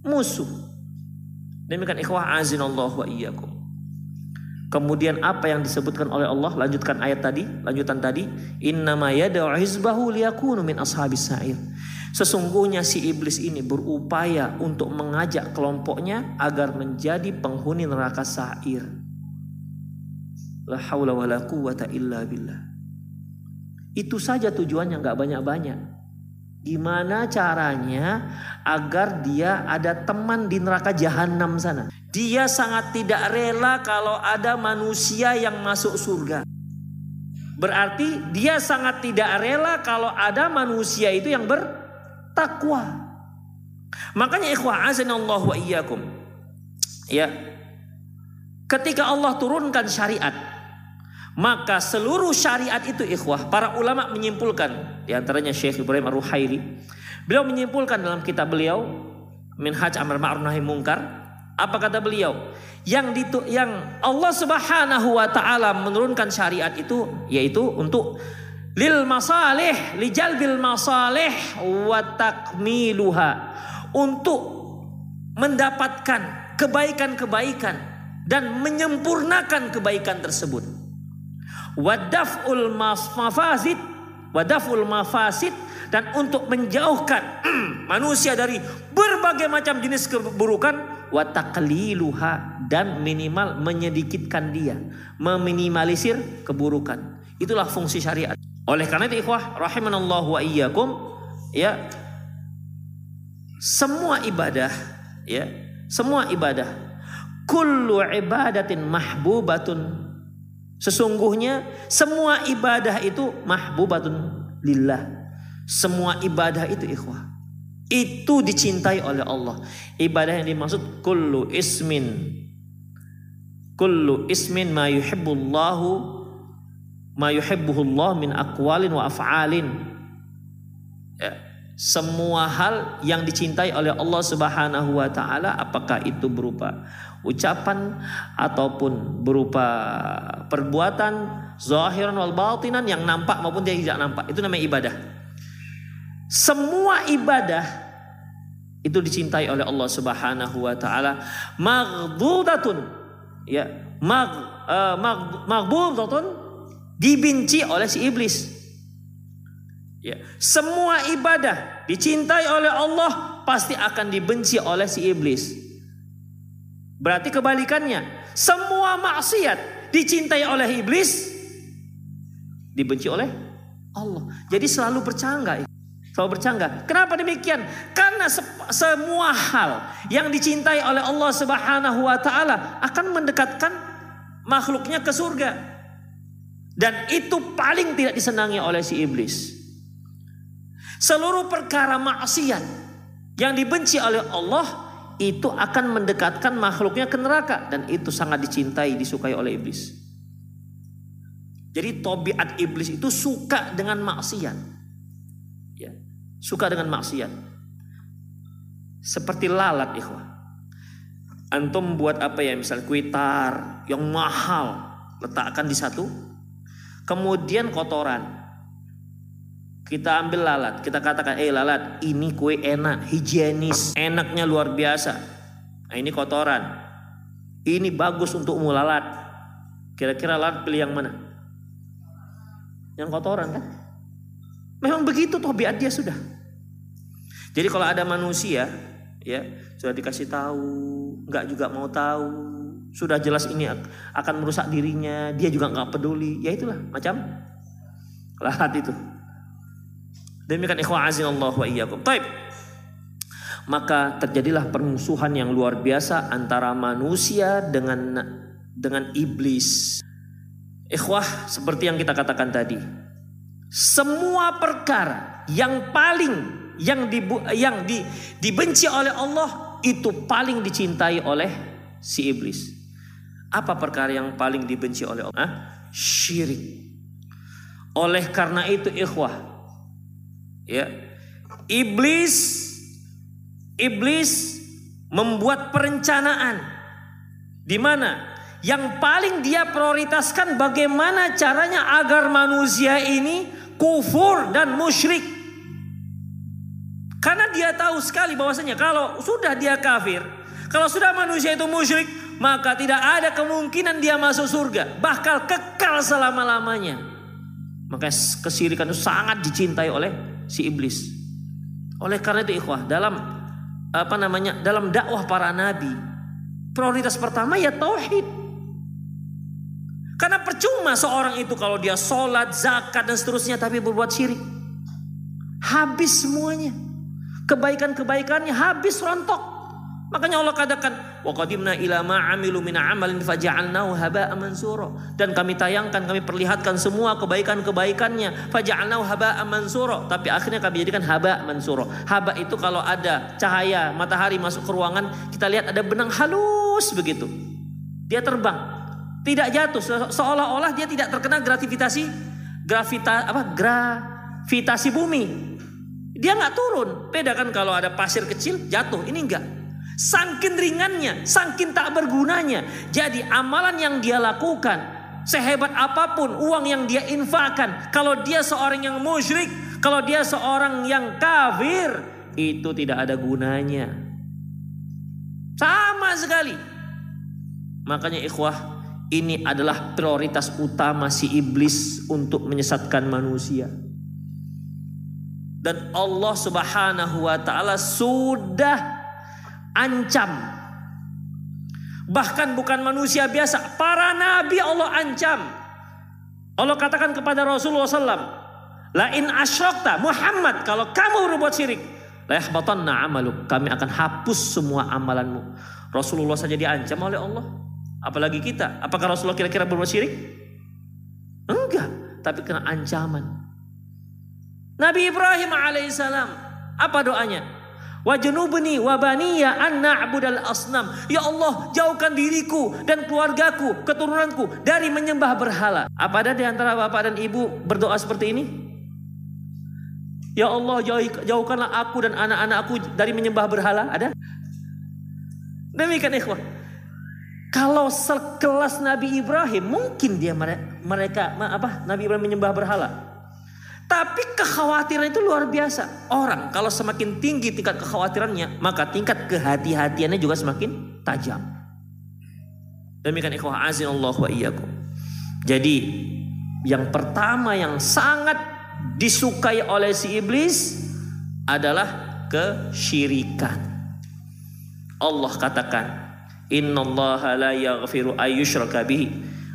musuh. Demikian ikhwah azinallah wa iyyakum. Kemudian apa yang disebutkan oleh Allah? Lanjutkan ayat tadi, lanjutan tadi, innama yad'u hizbahu liyakunu ashabis sa'ir. Sesungguhnya si iblis ini berupaya untuk mengajak kelompoknya agar menjadi penghuni neraka sa'ir. La haula wala quwata illa billah. Itu saja tujuannya nggak banyak-banyak. Gimana caranya agar dia ada teman di neraka jahanam sana? Dia sangat tidak rela kalau ada manusia yang masuk surga. Berarti dia sangat tidak rela kalau ada manusia itu yang bertakwa. Makanya ikhwah Allah wa iyyakum. Ya. Ketika Allah turunkan syariat, maka seluruh syariat itu ikhwah, para ulama menyimpulkan, di antaranya Syekh Ibrahim Ar-Ruhaili, beliau menyimpulkan dalam kitab beliau Minhaj Amr Ma'ruf Nahi Mungkar, apa kata beliau? Yang ditu, yang Allah Subhanahu wa taala menurunkan syariat itu yaitu untuk lil masalih, li jalbil masalih wa takmiluha. Untuk mendapatkan kebaikan-kebaikan dan menyempurnakan kebaikan tersebut. Wadaful mafasid wadaful mafasid dan untuk menjauhkan manusia dari berbagai macam jenis keburukan watakliluha dan minimal menyedikitkan dia. Meminimalisir keburukan. Itulah fungsi syariat oleh karena itu ikhwah rahimanallahu wa iyyakum ya semua ibadah ya semua ibadah kullu ibadatin mahbubatun Sesungguhnya semua ibadah itu mahbubatun lillah. Semua ibadah itu ikhwah. Itu dicintai oleh Allah. Ibadah yang dimaksud kullu ismin. Kullu ismin ma yuhibbullahu ma yuhibbuhullah min aqwalin wa af'alin. Ya. Semua hal yang dicintai oleh Allah Subhanahu wa taala apakah itu berupa ucapan ataupun berupa perbuatan zahiran wal batinan yang nampak maupun tidak nampak? Itu namanya ibadah. Semua ibadah itu dicintai oleh Allah Subhanahu wa taala. Maghdudatun ya. Mag uh, mag dibenci oleh si iblis ya semua ibadah dicintai oleh Allah pasti akan dibenci oleh si iblis Berarti kebalikannya, semua maksiat dicintai oleh iblis, dibenci oleh Allah. Jadi selalu bercangga. Selalu bercangga. Kenapa demikian? Karena se semua hal yang dicintai oleh Allah Subhanahu wa taala akan mendekatkan makhluknya ke surga. Dan itu paling tidak disenangi oleh si iblis. Seluruh perkara maksiat yang dibenci oleh Allah itu akan mendekatkan makhluknya ke neraka dan itu sangat dicintai disukai oleh iblis. Jadi tobiat iblis itu suka dengan maksiat. Ya, suka dengan maksiat. Seperti lalat ikhwah. Antum buat apa ya misal kuitar yang mahal letakkan di satu kemudian kotoran kita ambil lalat, kita katakan, eh lalat, ini kue enak, higienis, enaknya luar biasa. Nah ini kotoran, ini bagus untuk umum lalat. Kira-kira lalat pilih yang mana? Yang kotoran kan? Memang begitu tobiat dia sudah. Jadi kalau ada manusia ya sudah dikasih tahu, nggak juga mau tahu, sudah jelas ini akan merusak dirinya, dia juga nggak peduli, ya itulah macam lahat itu. Demikian ikhwah Allah wa iyyakum. Baik. Maka terjadilah permusuhan yang luar biasa antara manusia dengan dengan iblis. Ikhwah seperti yang kita katakan tadi. Semua perkara yang paling yang di, yang di, dibenci oleh Allah itu paling dicintai oleh si iblis. Apa perkara yang paling dibenci oleh Allah? Syirik. Oleh karena itu ikhwah, ya iblis iblis membuat perencanaan di mana yang paling dia prioritaskan bagaimana caranya agar manusia ini kufur dan musyrik. Karena dia tahu sekali bahwasanya kalau sudah dia kafir, kalau sudah manusia itu musyrik, maka tidak ada kemungkinan dia masuk surga, bakal kekal selama-lamanya. Maka kesirikan itu sangat dicintai oleh si iblis. Oleh karena itu ikhwah, dalam apa namanya? Dalam dakwah para nabi, prioritas pertama ya tauhid. Karena percuma seorang itu kalau dia sholat, zakat dan seterusnya tapi berbuat syirik. Habis semuanya. Kebaikan-kebaikannya habis rontok. Makanya Allah katakan, "Wa qadimna ila ma 'amilu min 'amalin faja'alnahu haba'an mansura." Dan kami tayangkan, kami perlihatkan semua kebaikan-kebaikannya, faja'alnahu haba'an mansura. Tapi akhirnya kami jadikan haba mansura. Haba itu kalau ada cahaya matahari masuk ke ruangan, kita lihat ada benang halus begitu. Dia terbang. Tidak jatuh seolah-olah dia tidak terkena gravitasi gravita apa gravitasi bumi. Dia nggak turun. Beda kan kalau ada pasir kecil jatuh, ini enggak. Sangkin ringannya, sangkin tak bergunanya. Jadi amalan yang dia lakukan, sehebat apa pun uang yang dia infakkan, kalau dia seorang yang musyrik, kalau dia seorang yang kafir, itu tidak ada gunanya. Sama sekali. Makanya ikhwah, ini adalah prioritas utama si iblis untuk menyesatkan manusia. Dan Allah Subhanahu wa taala sudah ancam. Bahkan bukan manusia biasa, para nabi Allah ancam. Allah katakan kepada Rasulullah SAW, La in asyrokta Muhammad kalau kamu berbuat syirik, la amaluk. Kami akan hapus semua amalanmu. Rasulullah saja diancam oleh Allah. Apalagi kita. Apakah Rasulullah kira-kira berbuat syirik? Enggak. Tapi kena ancaman. Nabi Ibrahim alaihissalam. Apa doanya? Wajnubni wabaniya an na'budal asnam. Ya Allah, jauhkan diriku dan keluargaku, keturunanku dari menyembah berhala. Apa ada di antara bapak dan ibu berdoa seperti ini? Ya Allah, jauhkanlah aku dan anak-anakku dari menyembah berhala. Ada? Demikian ikhwah. Kalau sekelas Nabi Ibrahim mungkin dia mereka apa Nabi Ibrahim menyembah berhala. Tapi kekhawatiran itu luar biasa. Orang kalau semakin tinggi tingkat kekhawatirannya, maka tingkat kehati-hatiannya juga semakin tajam. Demikian ikhwah azin Allah wa iyyakum. Jadi yang pertama yang sangat disukai oleh si iblis adalah kesyirikan. Allah katakan Innallaha la yaghfiru ayyushraka bihi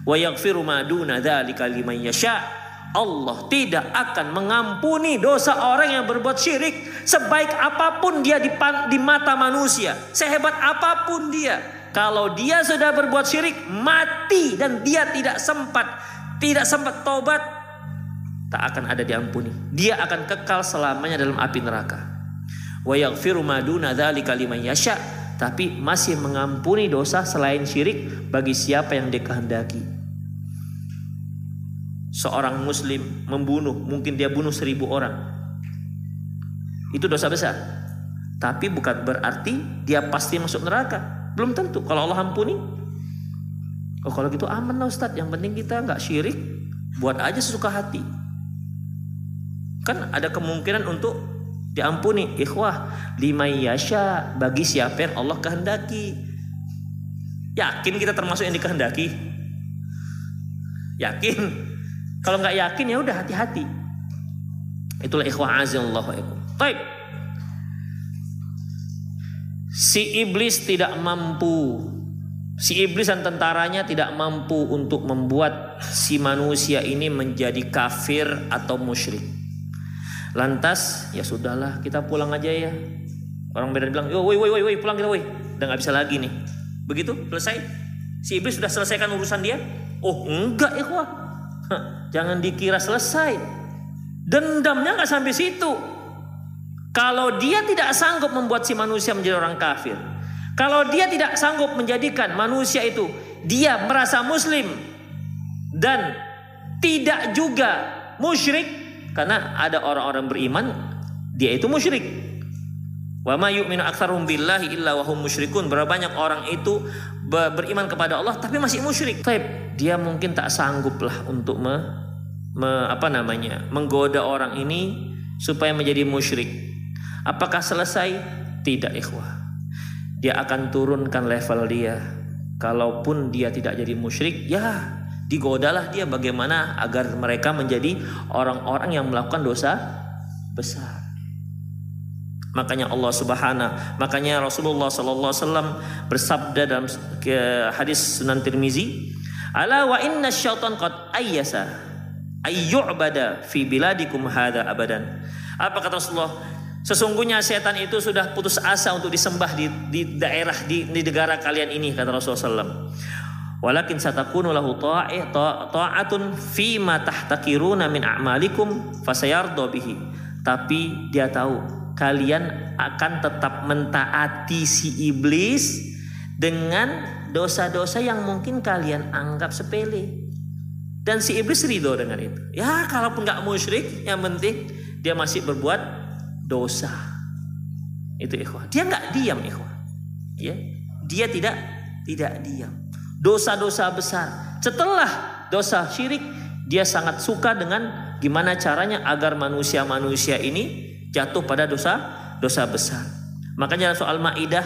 wa yaghfiru ma duna dzalika liman yasha. Allah tidak akan mengampuni dosa orang yang berbuat syirik sebaik apa pun dia di, di mata manusia, sehebat apa pun dia. Kalau dia sudah berbuat syirik, mati dan dia tidak sempat tidak sempat tobat, tak akan ada diampuni. Dia akan kekal selamanya dalam api neraka. Wa yaghfiru ma duna dzalika liman yasha tapi masih mengampuni dosa selain syirik bagi siapa yang dikehendaki. Seorang muslim membunuh, mungkin dia bunuh seribu orang. Itu dosa besar. Tapi bukan berarti dia pasti masuk neraka. Belum tentu. Kalau Allah ampuni, oh kalau gitu aman lah Ustadz. Yang penting kita nggak syirik, buat aja sesuka hati. Kan ada kemungkinan untuk diampuni ikhwah lima yasha bagi siapa yang Allah kehendaki yakin kita termasuk yang dikehendaki yakin kalau nggak yakin ya udah hati-hati itulah ikhwah azza Allah Baik. Si iblis tidak mampu Si iblis dan tentaranya tidak mampu untuk membuat si manusia ini menjadi kafir atau musyrik. Lantas ya sudahlah kita pulang aja ya. Orang Medan bilang, yo woi woi woi pulang kita woi. Udah nggak bisa lagi nih. Begitu selesai. Si iblis sudah selesaikan urusan dia. Oh enggak Jangan dikira selesai. Dendamnya nggak sampai situ. Kalau dia tidak sanggup membuat si manusia menjadi orang kafir, kalau dia tidak sanggup menjadikan manusia itu dia merasa muslim dan tidak juga musyrik karena ada orang-orang beriman dia itu musyrik. Wa ma yu'minu aktsarum billahi illa wa hum musyrikun. Berapa banyak orang itu beriman kepada Allah tapi masih musyrik. Taib, dia mungkin tak sanggup lah untuk me, me, apa namanya? menggoda orang ini supaya menjadi musyrik. Apakah selesai? Tidak, ikhwah dia akan turunkan level dia. Kalaupun dia tidak jadi musyrik, ya digodalah dia bagaimana agar mereka menjadi orang-orang yang melakukan dosa besar. Makanya Allah Subhanahu, makanya Rasulullah sallallahu alaihi wasallam bersabda dalam hadis Sunan Tirmizi, "Ala wa inna syaitan qad ayyasa ayyu'bada fi biladikum hadha abadan." Apa kata Rasulullah? Sesungguhnya setan itu sudah putus asa untuk disembah di, di daerah di, di negara kalian ini kata Rasulullah SAW. Walakin satakunu lahu ta'atun fima tahtakiruna min a'malikum fasayardo bihi. Tapi dia tahu kalian akan tetap mentaati si iblis dengan dosa-dosa yang mungkin kalian anggap sepele. Dan si iblis ridho dengan itu. Ya kalaupun nggak musyrik, yang penting dia masih berbuat dosa. Itu ikhwah. Dia nggak diam ikhwah. Ya. Dia tidak tidak diam. Dosa-dosa besar. Setelah dosa syirik, dia sangat suka dengan gimana caranya agar manusia-manusia ini jatuh pada dosa dosa besar. Makanya soal Maidah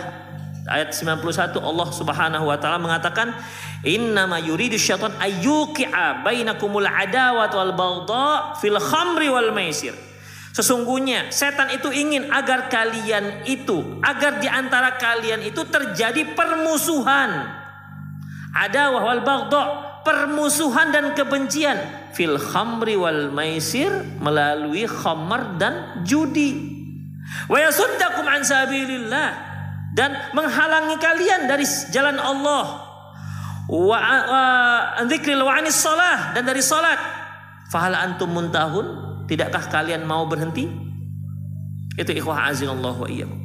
ayat 91 Allah Subhanahu wa taala mengatakan innama yuridu syaitan ayyuqi'a bainakumul adawat wal baghdha fil khamri wal maisir Sesungguhnya setan itu ingin agar kalian itu, agar di antara kalian itu terjadi permusuhan. Ada wahwal bagdo, permusuhan dan kebencian fil khamri wal maisir melalui khamar dan judi. Wa yasuddakum an sabilillah dan menghalangi kalian dari jalan Allah. Wa dzikril wa anis salah dan dari salat. Fahal antum muntahun? Tidakkah kalian mau berhenti? Itu ikhwah Allah wa iyyakum.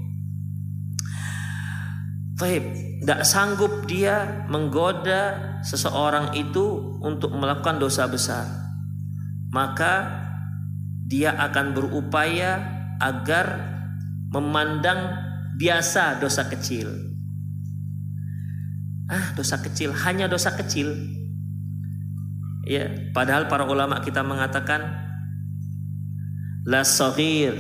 Taib, tidak sanggup dia menggoda seseorang itu untuk melakukan dosa besar. Maka dia akan berupaya agar memandang biasa dosa kecil. Ah, dosa kecil, hanya dosa kecil. Ya, padahal para ulama kita mengatakan la saghir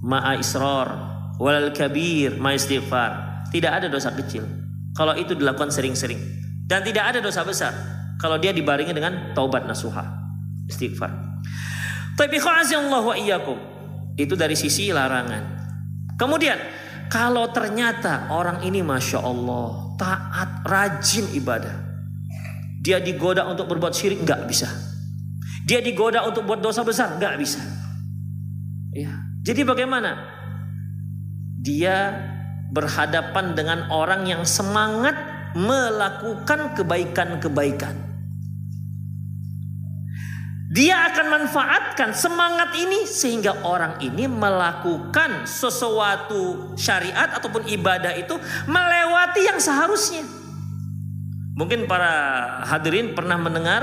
ma'a israr wal kabir ma istighfar. Tidak ada dosa kecil kalau itu dilakukan sering-sering dan tidak ada dosa besar kalau dia dibarengi dengan taubat nasuha istighfar. Tapi Allah wa itu dari sisi larangan. Kemudian kalau ternyata orang ini masya Allah taat rajin ibadah, dia digoda untuk berbuat syirik nggak bisa. Dia digoda untuk buat dosa besar nggak bisa. Ya. Jadi bagaimana? Dia berhadapan dengan orang yang semangat melakukan kebaikan-kebaikan. Dia akan manfaatkan semangat ini sehingga orang ini melakukan sesuatu syariat ataupun ibadah itu melewati yang seharusnya. Mungkin para hadirin pernah mendengar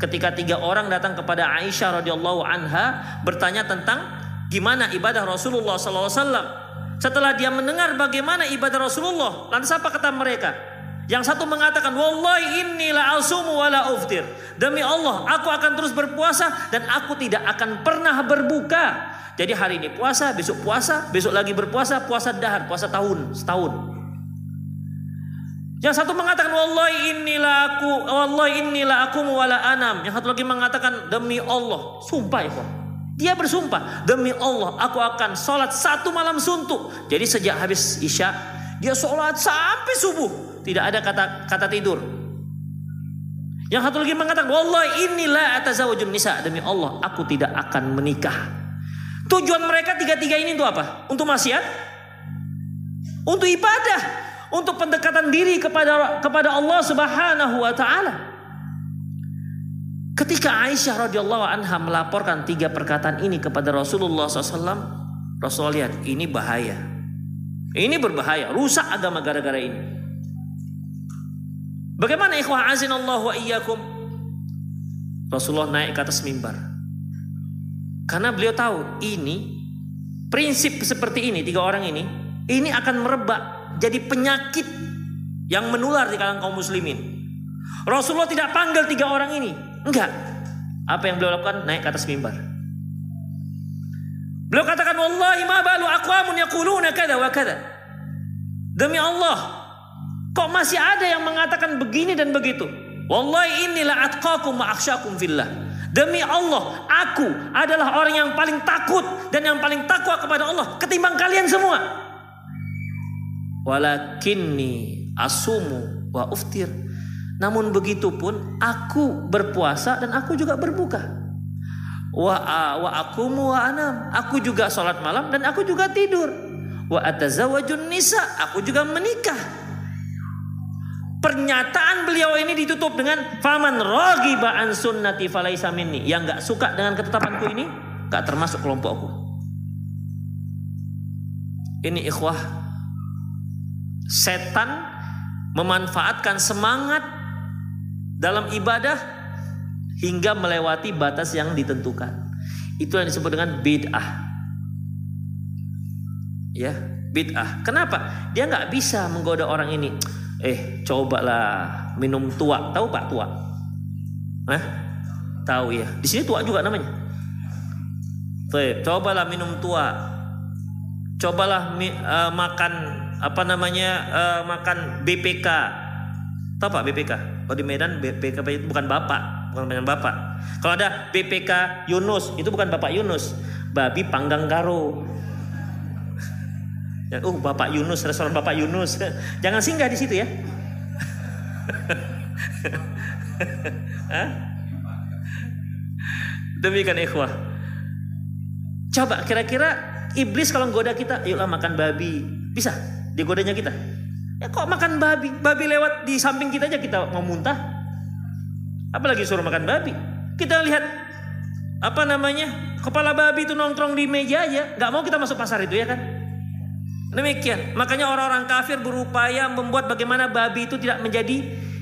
ketika tiga orang datang kepada Aisyah radhiyallahu anha bertanya tentang gimana ibadah Rasulullah SAW. Setelah dia mendengar bagaimana ibadah Rasulullah, lantas apa kata mereka? Yang satu mengatakan, Wallahi inni asumu wa la uftir. Demi Allah, aku akan terus berpuasa dan aku tidak akan pernah berbuka. Jadi hari ini puasa, besok puasa, besok lagi berpuasa, puasa dahar, puasa tahun, setahun. Yang satu mengatakan wallahi inilah aku, wallahi inilah aku wala anam. Yang satu lagi mengatakan demi Allah, sumpah ya dia bersumpah, demi Allah aku akan sholat satu malam suntuk. Jadi sejak habis isya, Dia sholat sampai subuh. Tidak ada kata kata tidur. Yang satu lagi mengatakan, Wallah inilah atazawajun nisa. Demi Allah, aku tidak akan menikah. Tujuan mereka tiga-tiga ini untuk apa? Untuk maksiat? Untuk ibadah? Untuk pendekatan diri kepada kepada Allah Subhanahu wa taala. Ketika Aisyah radhiyallahu anha melaporkan tiga perkataan ini kepada Rasulullah SAW, Rasulullah lihat ini bahaya. Ini berbahaya, rusak agama gara-gara ini. Bagaimana ikhwah azinallahu wa iyyakum? Rasulullah naik ke atas mimbar. Karena beliau tahu ini prinsip seperti ini tiga orang ini ini akan merebak jadi penyakit yang menular di kalangan kaum muslimin. Rasulullah tidak panggil tiga orang ini. Enggak. Apa yang beliau lakukan? Naik ke atas mimbar. Beliau katakan wallahi ma balu aqwamun yaquluna kada wa kada. Demi Allah, Kok masih ada yang mengatakan begini dan begitu? Wallahi inilah atqakum wa akhsyakum fillah. Demi Allah, aku adalah orang yang paling takut dan yang paling takwa kepada Allah ketimbang kalian semua. Walakinni asumu wa uftir. Namun begitu pun aku berpuasa dan aku juga berbuka. Wa wa akumu wa anam. Aku juga sholat malam dan aku juga tidur. Wa atazawajun nisa. Aku juga menikah. Pernyataan beliau ini ditutup dengan faman rogiba an sunnati falaisa minni. Yang nggak suka dengan ketetapanku ini nggak termasuk kelompokku. Ini ikhwah setan memanfaatkan semangat dalam ibadah hingga melewati batas yang ditentukan. Itu yang disebut dengan bid'ah. Ya, bid'ah. Kenapa? Dia nggak bisa menggoda orang ini eh cobalah minum tua tahu pak tua Hah? tahu ya di sini tua juga namanya Baik, cobalah minum tua cobalah uh, makan apa namanya uh, makan BPK tahu pak BPK kalau di Medan BPK itu bukan bapak bukan dengan bapak kalau ada BPK Yunus itu bukan bapak Yunus babi panggang karo Ya, oh Bapak Yunus, restoran Bapak Yunus. Jangan singgah di situ ya. Demikian ikhwah. Coba kira-kira iblis kalau goda kita, yuklah makan babi. Bisa digodanya kita. Ya kok makan babi? Babi lewat di samping kita aja kita mau muntah. Apalagi suruh makan babi. Kita lihat apa namanya kepala babi itu nongkrong di meja aja. Gak mau kita masuk pasar itu ya kan? Demikian. Makanya orang-orang kafir berupaya membuat bagaimana babi itu tidak menjadi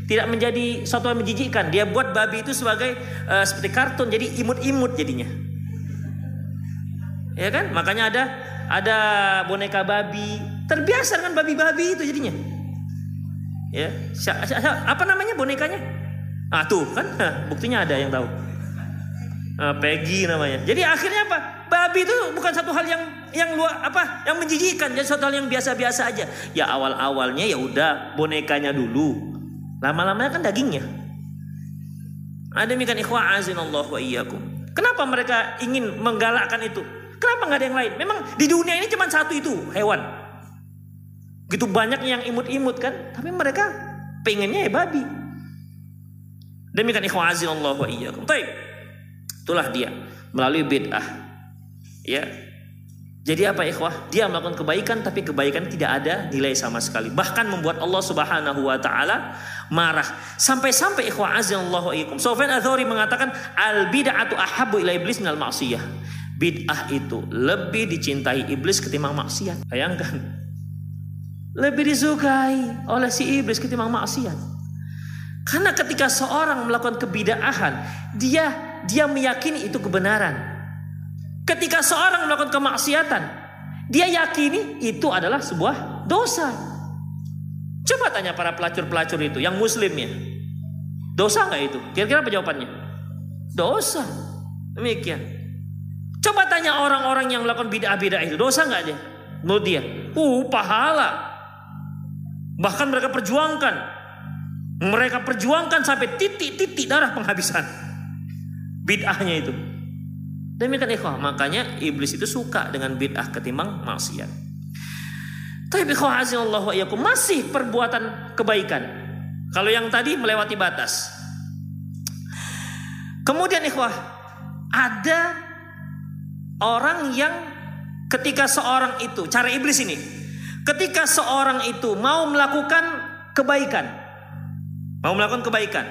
tidak menjadi suatu yang menjijikkan. Dia buat babi itu sebagai uh, seperti kartun, jadi imut-imut jadinya. Ya kan? Makanya ada ada boneka babi. Terbiasa dengan babi-babi itu jadinya. Ya, apa namanya bonekanya? Ah tuh kan, buktinya ada yang tahu. Uh, Peggy namanya. Jadi akhirnya apa? Babi itu bukan satu hal yang yang luar apa yang menjijikan jadi satu hal yang biasa-biasa aja ya awal-awalnya ya udah bonekanya dulu lama-lamanya kan dagingnya ada demikian ikhwah azinallah wa iyyakum kenapa mereka ingin menggalakkan itu kenapa nggak ada yang lain memang di dunia ini cuma satu itu hewan gitu banyak yang imut-imut kan tapi mereka pengennya ya babi demikian ikhwah azinallah wa iyyakum Baik. itulah dia melalui bid'ah ya jadi apa ikhwah? Dia melakukan kebaikan tapi kebaikan tidak ada nilai sama sekali. Bahkan membuat Allah Subhanahu wa taala marah. Sampai-sampai ikhwah azallahu ikum. Sofyan Adzhari mengatakan al bid'atu ahabbu ila iblis minal ma'siyah. Bid'ah itu lebih dicintai iblis ketimbang maksiat. Bayangkan. Lebih disukai oleh si iblis ketimbang maksiat. Karena ketika seorang melakukan kebidaahan, dia dia meyakini itu kebenaran. Ketika seorang melakukan kemaksiatan, dia yakini itu adalah sebuah dosa. Coba tanya para pelacur-pelacur itu, yang muslim ya. Dosa nggak itu? Kira-kira apa jawabannya? Dosa. Demikian. Coba tanya orang-orang yang melakukan bid'ah-bid'ah itu, dosa nggak dia? Menurut dia, uh pahala. Bahkan mereka perjuangkan. Mereka perjuangkan sampai titik-titik darah penghabisan. Bid'ahnya itu. Demikian ikhwah, makanya iblis itu suka dengan bid'ah ketimbang maksiat. Tapi Allah wa masih perbuatan kebaikan. Kalau yang tadi melewati batas. Kemudian ikhwah, ada orang yang ketika seorang itu, cara iblis ini, ketika seorang itu mau melakukan kebaikan, mau melakukan kebaikan,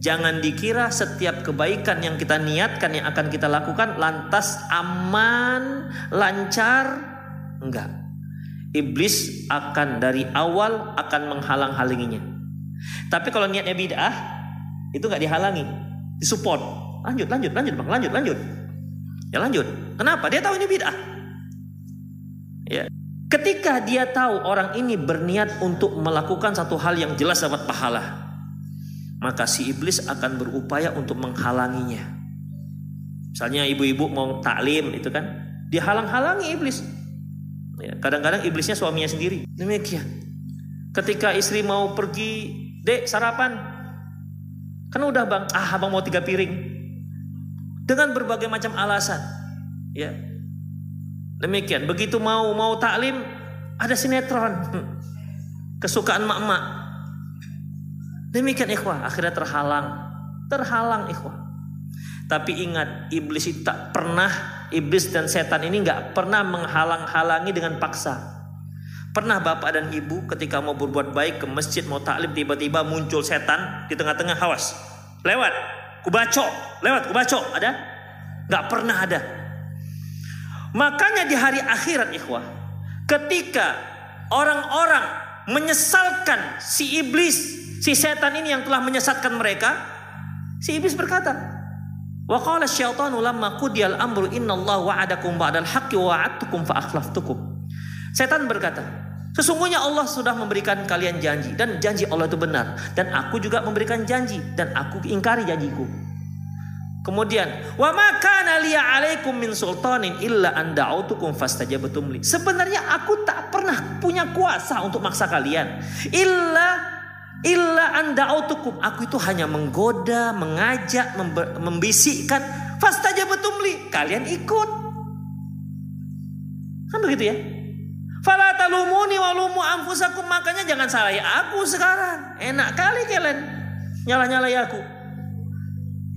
jangan dikira setiap kebaikan yang kita niatkan yang akan kita lakukan lantas aman, lancar, enggak. Iblis akan dari awal akan menghalang-halanginya. Tapi kalau niatnya bid'ah, itu nggak dihalangi disupport. Lanjut, lanjut, lanjut, bang, lanjut, lanjut. Ya lanjut. Kenapa? Dia tahu ini bid'ah. Ya. Ketika dia tahu orang ini berniat untuk melakukan satu hal yang jelas dapat pahala, maka si iblis akan berupaya untuk menghalanginya. Misalnya ibu-ibu mau taklim itu kan, dihalang-halangi iblis. Ya, kadang-kadang iblisnya suaminya sendiri. Demikian. Ketika istri mau pergi, dek sarapan, Kan udah bang, ah abang mau tiga piring. Dengan berbagai macam alasan. Ya. Demikian. Begitu mau mau taklim, ada sinetron. Kesukaan mak-mak. Demikian ikhwah, akhirnya terhalang. Terhalang ikhwah. Tapi ingat, iblis itu tak pernah, iblis dan setan ini nggak pernah menghalang-halangi dengan paksa. Pernah bapak dan ibu ketika mau berbuat baik ke masjid mau taklim tiba-tiba muncul setan di tengah-tengah hawas. Lewat, kubaco, lewat kubaco, ada? Gak pernah ada. Makanya di hari akhirat ikhwah, ketika orang-orang menyesalkan si iblis, si setan ini yang telah menyesatkan mereka, si iblis berkata, Wa qala syaitanu lamma qudiyal amru innallaha wa'adakum ba'dal haqqi wa wa'adtukum fa akhlaftukum. Setan berkata, sesungguhnya Allah sudah memberikan kalian janji dan janji Allah itu benar dan aku juga memberikan janji dan aku ingkari janjiku. Kemudian, wa kana liya alaikum min sultanin illa an da'utukum fastajabtum li. Sebenarnya aku tak pernah punya kuasa untuk maksa kalian. Illa illa an da'utukum. Aku itu hanya menggoda, mengajak, membisikkan fastajabtum li. Kalian ikut. Kan begitu ya? Fala talumuni walumu anfusakum makanya jangan salahi aku sekarang. Enak kali kalian nyalah-nyalahi aku.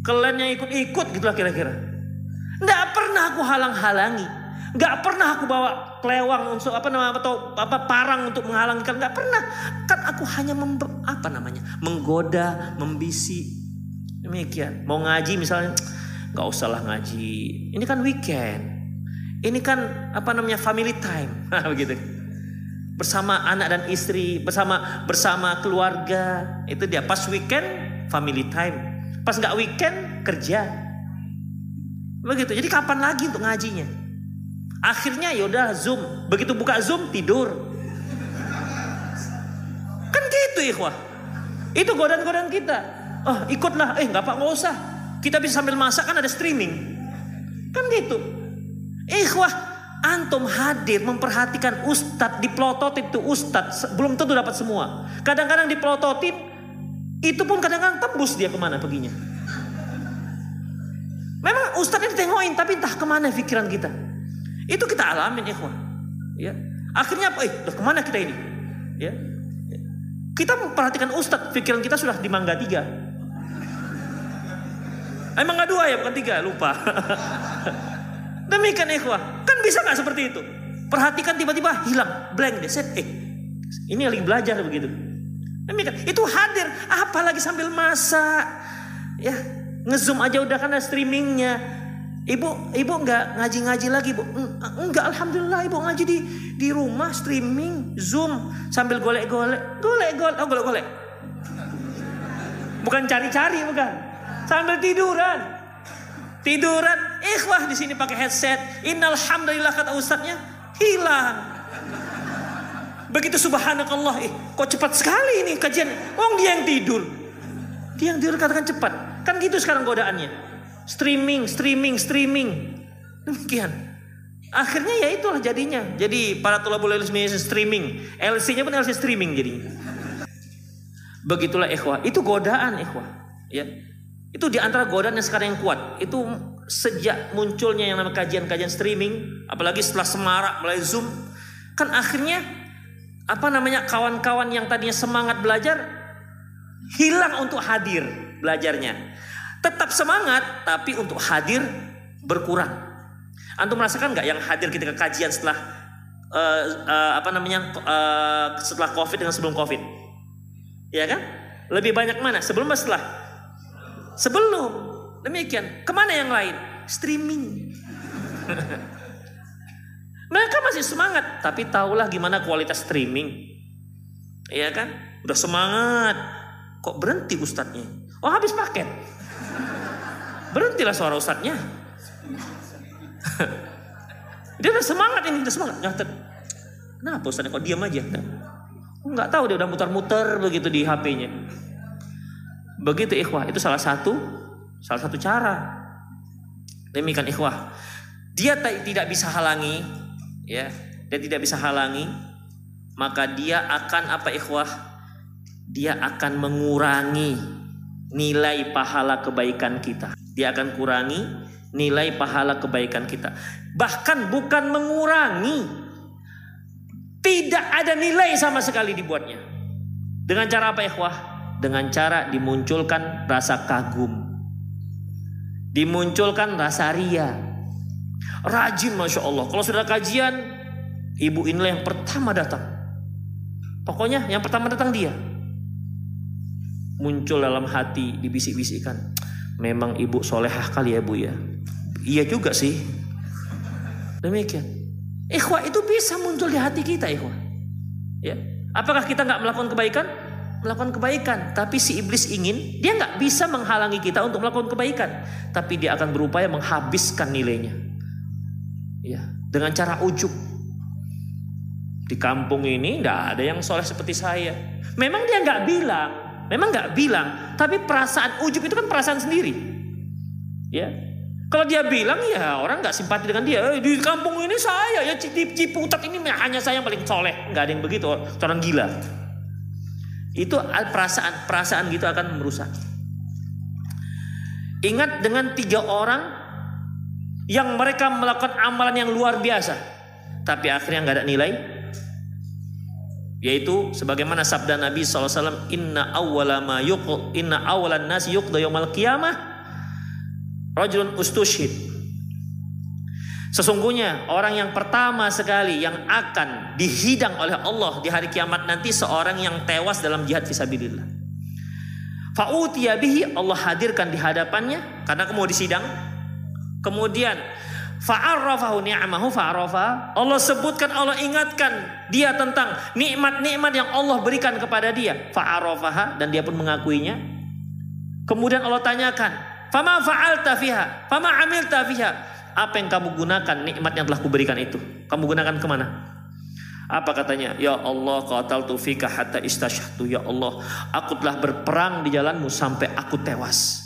Kalian yang ikut-ikut gitulah kira-kira. Nggak pernah aku halang-halangi. Nggak pernah aku bawa kelewang untuk apa nama atau apa parang untuk menghalangi kalian. Nggak pernah. Kan aku hanya member, apa namanya menggoda, membisi. Demikian. Mau ngaji misalnya nggak usahlah ngaji. Ini kan weekend. Ini kan apa namanya family time, begitu. Bersama anak dan istri, bersama bersama keluarga. Itu dia pas weekend family time. Pas nggak weekend kerja. Begitu. Jadi kapan lagi untuk ngajinya? Akhirnya yaudah Zoom. Begitu buka Zoom tidur. Kan gitu ikhwah. Itu godaan-godaan kita. Oh ikutlah. Eh nggak apa nggak usah. Kita bisa sambil masak kan ada streaming. Kan gitu. Ikhwah, antum hadir memperhatikan ustadz dipelototin itu ustadz belum tentu dapat semua. Kadang-kadang dipelototin itu pun kadang-kadang tembus dia ke mana perginya. Memang ustadz ini tengokin tapi entah ke mana pikiran kita. Itu kita alamin ikhwah. Ya. Akhirnya apa? Eh, ke mana kita ini? Ya. Kita memperhatikan ustadz, pikiran kita sudah di mangga tiga. Emang nggak dua ya, bukan tiga, lupa. Demikian ikhwah. Kan bisa nggak seperti itu? Perhatikan tiba-tiba hilang, blank deh. Set, eh, ini lagi belajar begitu. Demikian. Itu hadir, apalagi sambil masak. Ya, ngezoom aja udah karena streamingnya. Ibu, ibu nggak ngaji-ngaji lagi, bu? Enggak, alhamdulillah ibu ngaji di di rumah streaming, zoom sambil golek-golek, golek-golek, oh golek-golek. Bukan cari-cari, bukan. Sambil tiduran. Tiduran, ikhwah di sini pakai headset. Innal hamdalillah kata ustadznya hilang. Begitu subhanakallah, eh kok cepat sekali ini kajian. Wong dia yang tidur. Dia yang tidur katakan cepat. Kan gitu sekarang godaannya. Streaming, streaming, streaming. Demikian. Akhirnya ya itulah jadinya. Jadi para tulabul ilmi streaming. LC-nya pun LC streaming jadi. Begitulah ikhwah. Itu godaan ikhwah. Ya. Itu di antara godaan yang sekarang yang kuat. Itu sejak munculnya yang namanya kajian-kajian streaming, apalagi setelah semarak mulai Zoom, Kan akhirnya apa namanya kawan-kawan yang tadinya semangat belajar hilang untuk hadir belajarnya. Tetap semangat tapi untuk hadir berkurang. Antum merasakan nggak yang hadir ketika kajian setelah uh, uh, apa namanya uh, setelah covid dengan sebelum covid? Ya kan? Lebih banyak mana? Sebelum atau setelah? Sebelum. Demikian. Ke mana yang lain? Streaming. Mereka masih semangat, tapi tahulah gimana kualitas streaming. Iya kan? Udah semangat. Kok berhenti ustadznya? Oh habis paket. Berhentilah suara ustadznya. dia udah semangat ini, udah semangat. Nyatet. Kenapa ustadznya kok diam aja? Enggak tahu dia udah muter-muter begitu di HP-nya. Begitu ikhwah, itu salah satu salah satu cara. Demikian ikhwah. Dia tidak bisa halangi ya dia tidak bisa halangi maka dia akan apa ikhwah? Dia akan mengurangi nilai pahala kebaikan kita. Dia akan kurangi nilai pahala kebaikan kita. Bahkan bukan mengurangi tidak ada nilai sama sekali dibuatnya. Dengan cara apa ikhwah? Dengan cara dimunculkan rasa kagum. Dimunculkan rasa ria Rajin Masya Allah. Kalau sudah kajian, ibu inilah yang pertama datang. Pokoknya yang pertama datang dia. Muncul dalam hati, dibisik-bisikkan. Memang ibu solehah kali ya bu ya. Iya juga sih. Demikian. Ikhwah itu bisa muncul di hati kita ikhwah. Ya. Apakah kita nggak melakukan kebaikan? Melakukan kebaikan. Tapi si iblis ingin, dia nggak bisa menghalangi kita untuk melakukan kebaikan. Tapi dia akan berupaya menghabiskan nilainya. Ya, dengan cara ujub. Di kampung ini nggak ada yang soleh seperti saya. Memang dia nggak bilang, memang nggak bilang, tapi perasaan ujub itu kan perasaan sendiri. Ya, kalau dia bilang ya orang nggak simpati dengan dia. Eh, di kampung ini saya ya di Ciputat ini hanya saya yang paling soleh. Nggak ada yang begitu, orang gila. Itu perasaan perasaan gitu akan merusak. Ingat dengan tiga orang yang mereka melakukan amalan yang luar biasa. Tapi akhirnya nggak ada nilai. Yaitu sebagaimana sabda Nabi SAW inna awwala ma yuq inna awalan nas yuqda yaumal qiyamah. Rajulun ustushid Sesungguhnya orang yang pertama sekali yang akan dihidang oleh Allah di hari kiamat nanti seorang yang tewas dalam jihad fisabilillah. Fa'utiya bihi Allah hadirkan di hadapannya karena mau disidang Kemudian fa'arrafahu ni'amahu fa'arrafa. Allah sebutkan, Allah ingatkan dia tentang nikmat-nikmat yang Allah berikan kepada dia. Fa'arrafaha dan dia pun mengakuinya. Kemudian Allah tanyakan, "Fama fa'alta fiha? Fama amilta fiha?" Apa yang kamu gunakan nikmat yang telah kuberikan itu? Kamu gunakan ke mana? Apa katanya? Ya Allah, qataltu fika hatta istasyahtu. Ya Allah, aku telah berperang di jalanmu sampai aku tewas.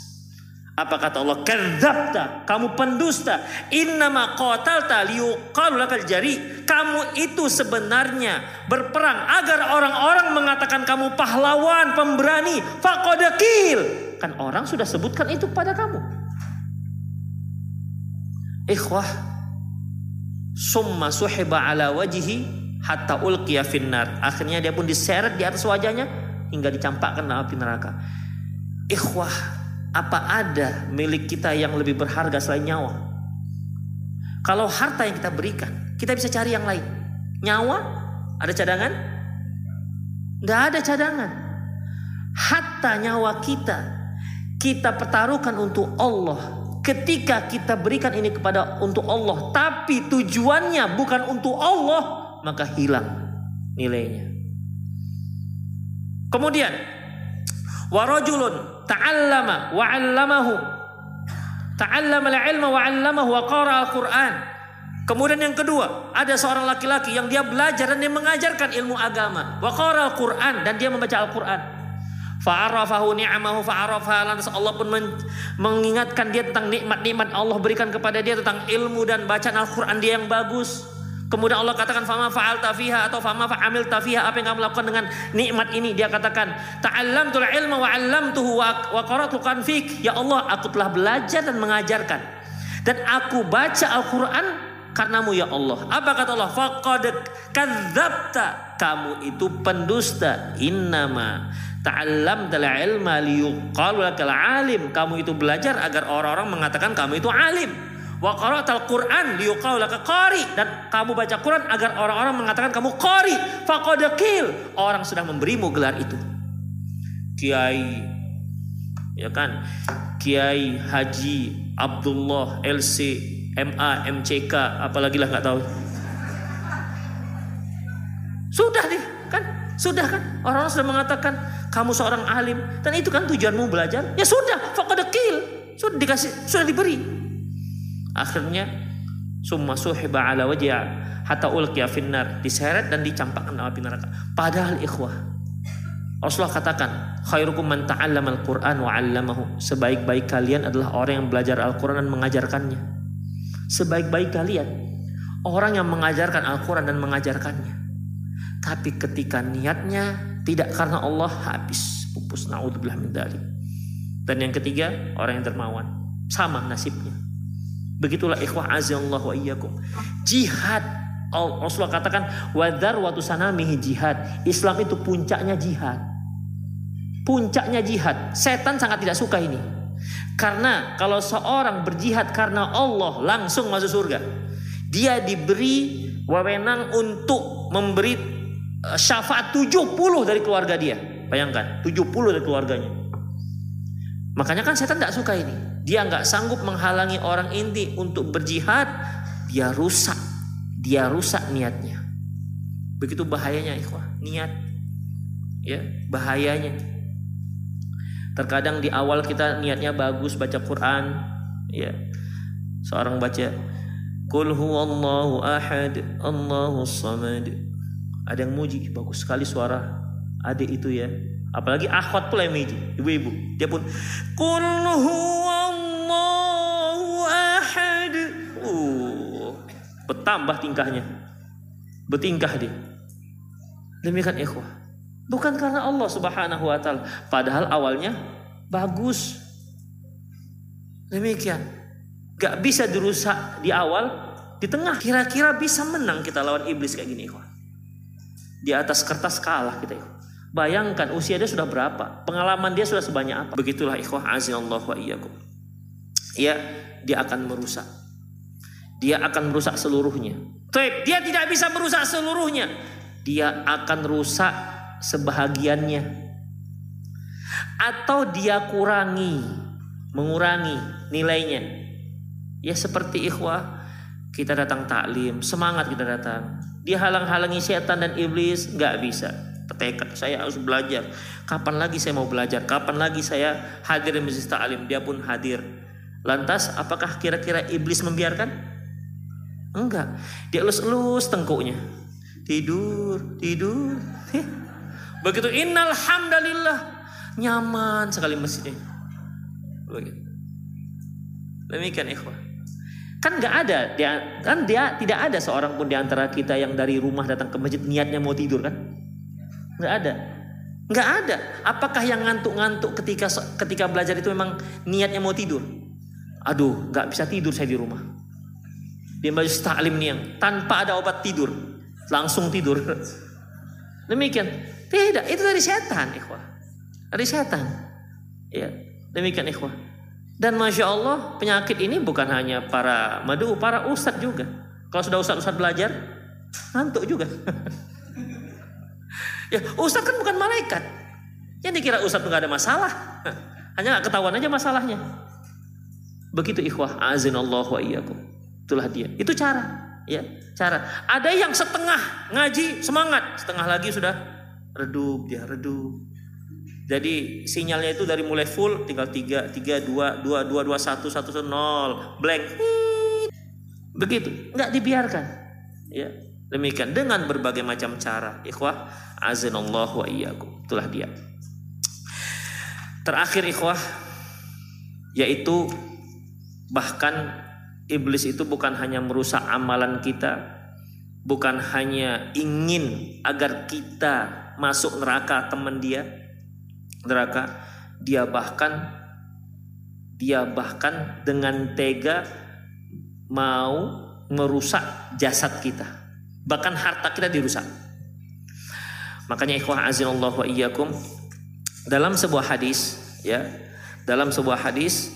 Apa kata Allah? Kadzabta, kamu pendusta. Innama qatalta liyuqalu lakal jari. Kamu itu sebenarnya berperang agar orang-orang mengatakan kamu pahlawan, pemberani, faqadakil. Kan orang sudah sebutkan itu pada kamu. Ikhwah, summa suhiba ala wajihi hatta ulqiya finnar. Akhirnya dia pun diseret di atas wajahnya hingga dicampakkan dalam api neraka. Ikhwah, apa ada milik kita yang lebih berharga selain nyawa? Kalau harta yang kita berikan, kita bisa cari yang lain. Nyawa, ada cadangan? Tidak ada cadangan. Hatta nyawa kita, kita pertaruhkan untuk Allah. Ketika kita berikan ini kepada untuk Allah, tapi tujuannya bukan untuk Allah, maka hilang nilainya. Kemudian, warajulun ta'allama wa 'allamahu. Ta'allama al-ilma wa 'allamahu wa qara al-Qur'an. Kemudian yang kedua, ada seorang laki-laki yang dia belajar dan dia mengajarkan ilmu agama. Wa qara al-Qur'an dan dia membaca Al-Qur'an. Fa'arafahu ni'amahu fa'arafa lantas Allah pun mengingatkan dia tentang nikmat-nikmat Allah berikan kepada dia tentang ilmu dan bacaan Al-Qur'an dia yang bagus. Kemudian Allah katakan fama faal tafiha atau fama fa'amil tafiha apa yang kamu lakukan dengan nikmat ini dia katakan ta'allamtul ilma wa 'allamtuhu wa, wa qara'tu fik ya Allah aku telah belajar dan mengajarkan dan aku baca Al-Qur'an karenamu ya Allah. Apa kata Allah? Faqad kadzabta. Kamu itu pendusta. Innama ta'allam dal ilma liyuqalu lakal alim. Kamu itu belajar agar orang-orang mengatakan kamu itu alim. Wa qara'tal Qur'an liyuqalu laka qari dan kamu baca Quran agar orang-orang mengatakan kamu qari. Faqad. Orang sudah memberimu gelar itu. Kiai ya kan? Kiai Haji Abdullah LC MA, MCK, apalagi lah nggak tahu. Sudah deh, kan? Sudah kan? Orang-orang sudah mengatakan kamu seorang alim dan itu kan tujuanmu belajar. Ya sudah, fakadakil. Sudah dikasih, sudah diberi. Akhirnya summa suhiba ala wajah hatta ulqiya finnar diseret dan dicampakkan dalam api neraka. Padahal ikhwah Rasulullah katakan, khairukum man ta'allama al-Qur'an wa 'allamahu. Sebaik-baik kalian adalah orang yang belajar Al-Qur'an dan mengajarkannya sebaik-baik kalian orang yang mengajarkan Al-Quran dan mengajarkannya. Tapi ketika niatnya tidak karena Allah habis pupus naudzubillah min dzalik. Dan yang ketiga orang yang dermawan sama nasibnya. Begitulah ikhwah azallahu wa iyyakum. Jihad Rasulullah katakan wadar watu sanamihi jihad. Islam itu puncaknya jihad. Puncaknya jihad. Setan sangat tidak suka ini. Karena kalau seorang berjihad karena Allah langsung masuk surga. Dia diberi wewenang untuk memberi eh, syafaat 70 dari keluarga dia. Bayangkan, 70 dari keluarganya. Makanya kan setan tidak suka ini. Dia nggak sanggup menghalangi orang inti untuk berjihad. Dia rusak. Dia rusak niatnya. Begitu bahayanya ikhwah. Niat. Ya, bahayanya. Terkadang di awal kita niatnya bagus baca Quran, ya. Seorang baca Qul huwallahu ahad, Allahu samad. Ada yang muji, bagus sekali suara adik itu ya. Apalagi akhwat pula yang muji, ibu-ibu. Dia pun Qul bertambah tingkahnya. Bertingkah dia. Demikian ikhwah. Bukan karena Allah Subhanahu wa taala. Padahal awalnya bagus. Demikian. Gak bisa dirusak di awal, di tengah. Kira-kira bisa menang kita lawan iblis kayak gini, ikhwan. Di atas kertas kalah kita, ikhwan. Bayangkan usia dia sudah berapa, pengalaman dia sudah sebanyak apa. Begitulah ikhwah Allah wa iyyakum. Ya, dia akan merusak. Dia akan merusak seluruhnya. Dia tidak bisa merusak seluruhnya. Dia akan rusak sebahagiannya. Atau dia kurangi mengurangi nilainya. Ya seperti ikhwah kita datang taklim semangat kita datang. Dia halang-halangi setan dan iblis nggak bisa. Tekad saya harus belajar. Kapan lagi saya mau belajar? Kapan lagi saya hadir di masjid taklim? Dia pun hadir. Lantas apakah kira-kira iblis membiarkan enggak dia elus-elus tengkuknya tidur tidur Begitu innal hamdalillah nyaman sekali masjidnya. Begitu. Demikian ikhwah. Kan nggak ada dia kan dia tidak ada seorang pun di antara kita yang dari rumah datang ke masjid niatnya mau tidur kan? Nggak ada. Nggak ada. Apakah yang ngantuk-ngantuk ketika ketika belajar itu memang niatnya mau tidur? Aduh, nggak bisa tidur saya di rumah. Dia baju taklim nih yang tanpa ada obat tidur, langsung tidur. Demikian. Tidak, itu dari setan, ikhwah. Dari setan. Ya, demikian ikhwah. Dan masya Allah penyakit ini bukan hanya para madu, para ustadz juga. Kalau sudah ustadz-ustadz belajar, ngantuk juga. ya, ustadz kan bukan malaikat. Yang dikira ustadz nggak ada masalah. Hanya ketahuan aja masalahnya. Begitu ikhwah, Allah wa iyyakum. Itulah dia. Itu cara. Ya, cara. Ada yang setengah ngaji semangat, setengah lagi sudah redup dia redup. Jadi sinyalnya itu dari mulai full tinggal tiga tiga dua dua dua dua satu satu nol blank. Begitu. Nggak dibiarkan ya. Demikian dengan berbagai macam cara. Ikhwah Allah wa iyyakum. Itulah dia. Terakhir ikhwah yaitu bahkan iblis itu bukan hanya merusak amalan kita bukan hanya ingin agar kita masuk neraka teman dia neraka dia bahkan dia bahkan dengan tega mau merusak jasad kita. Bahkan harta kita dirusak. Makanya ikhwah azinallah wa iyyakum dalam sebuah hadis ya, dalam sebuah hadis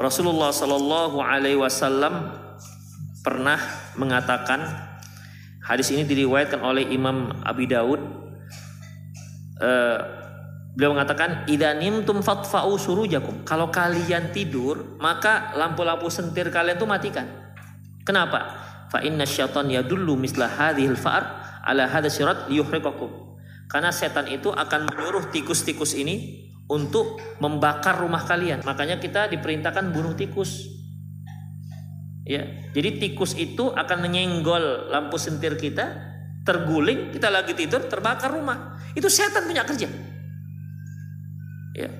Rasulullah sallallahu alaihi wasallam pernah mengatakan hadis ini diriwayatkan oleh Imam Abi Daud uh, beliau mengatakan idanim tum fatfa'u surujakum. Kalau kalian tidur maka lampu-lampu sentir kalian tuh matikan. Kenapa? Fa inna syaitan yadullu misla hadhil fa'ar ala hadha syirat yuhriqakum karena setan itu akan menyuruh tikus-tikus ini untuk membakar rumah kalian. Makanya kita diperintahkan bunuh tikus. Ya, jadi tikus itu akan menyenggol lampu sentir kita, terguling, kita lagi tidur, terbakar rumah. Itu setan punya kerja. Ya,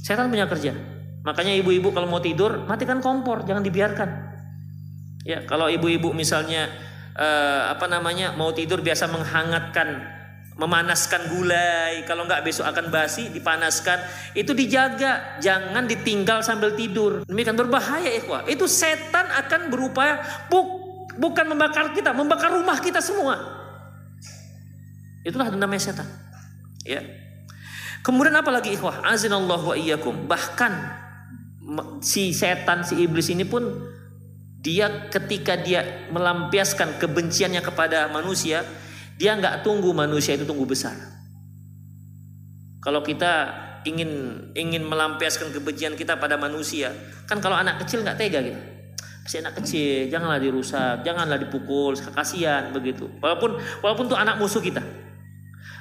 setan punya kerja. Makanya ibu-ibu kalau mau tidur, matikan kompor, jangan dibiarkan. Ya, kalau ibu-ibu misalnya eh, apa namanya mau tidur biasa menghangatkan memanaskan gulai. Kalau nggak besok akan basi dipanaskan. Itu dijaga jangan ditinggal sambil tidur. Demikian berbahaya ikhwah. Itu setan akan berupaya buk, bukan membakar kita membakar rumah kita semua. Itulah namanya setan. Ya. Kemudian apa lagi ikhwah? Azinallahu wa iyyakum. Bahkan si setan si iblis ini pun dia ketika dia melampiaskan kebenciannya kepada manusia dia nggak tunggu manusia itu tunggu besar. Kalau kita ingin ingin melampiaskan kebencian kita pada manusia, kan kalau anak kecil nggak tega gitu. Si anak kecil, janganlah dirusak, janganlah dipukul, kasihan begitu. Walaupun walaupun tuh anak musuh kita.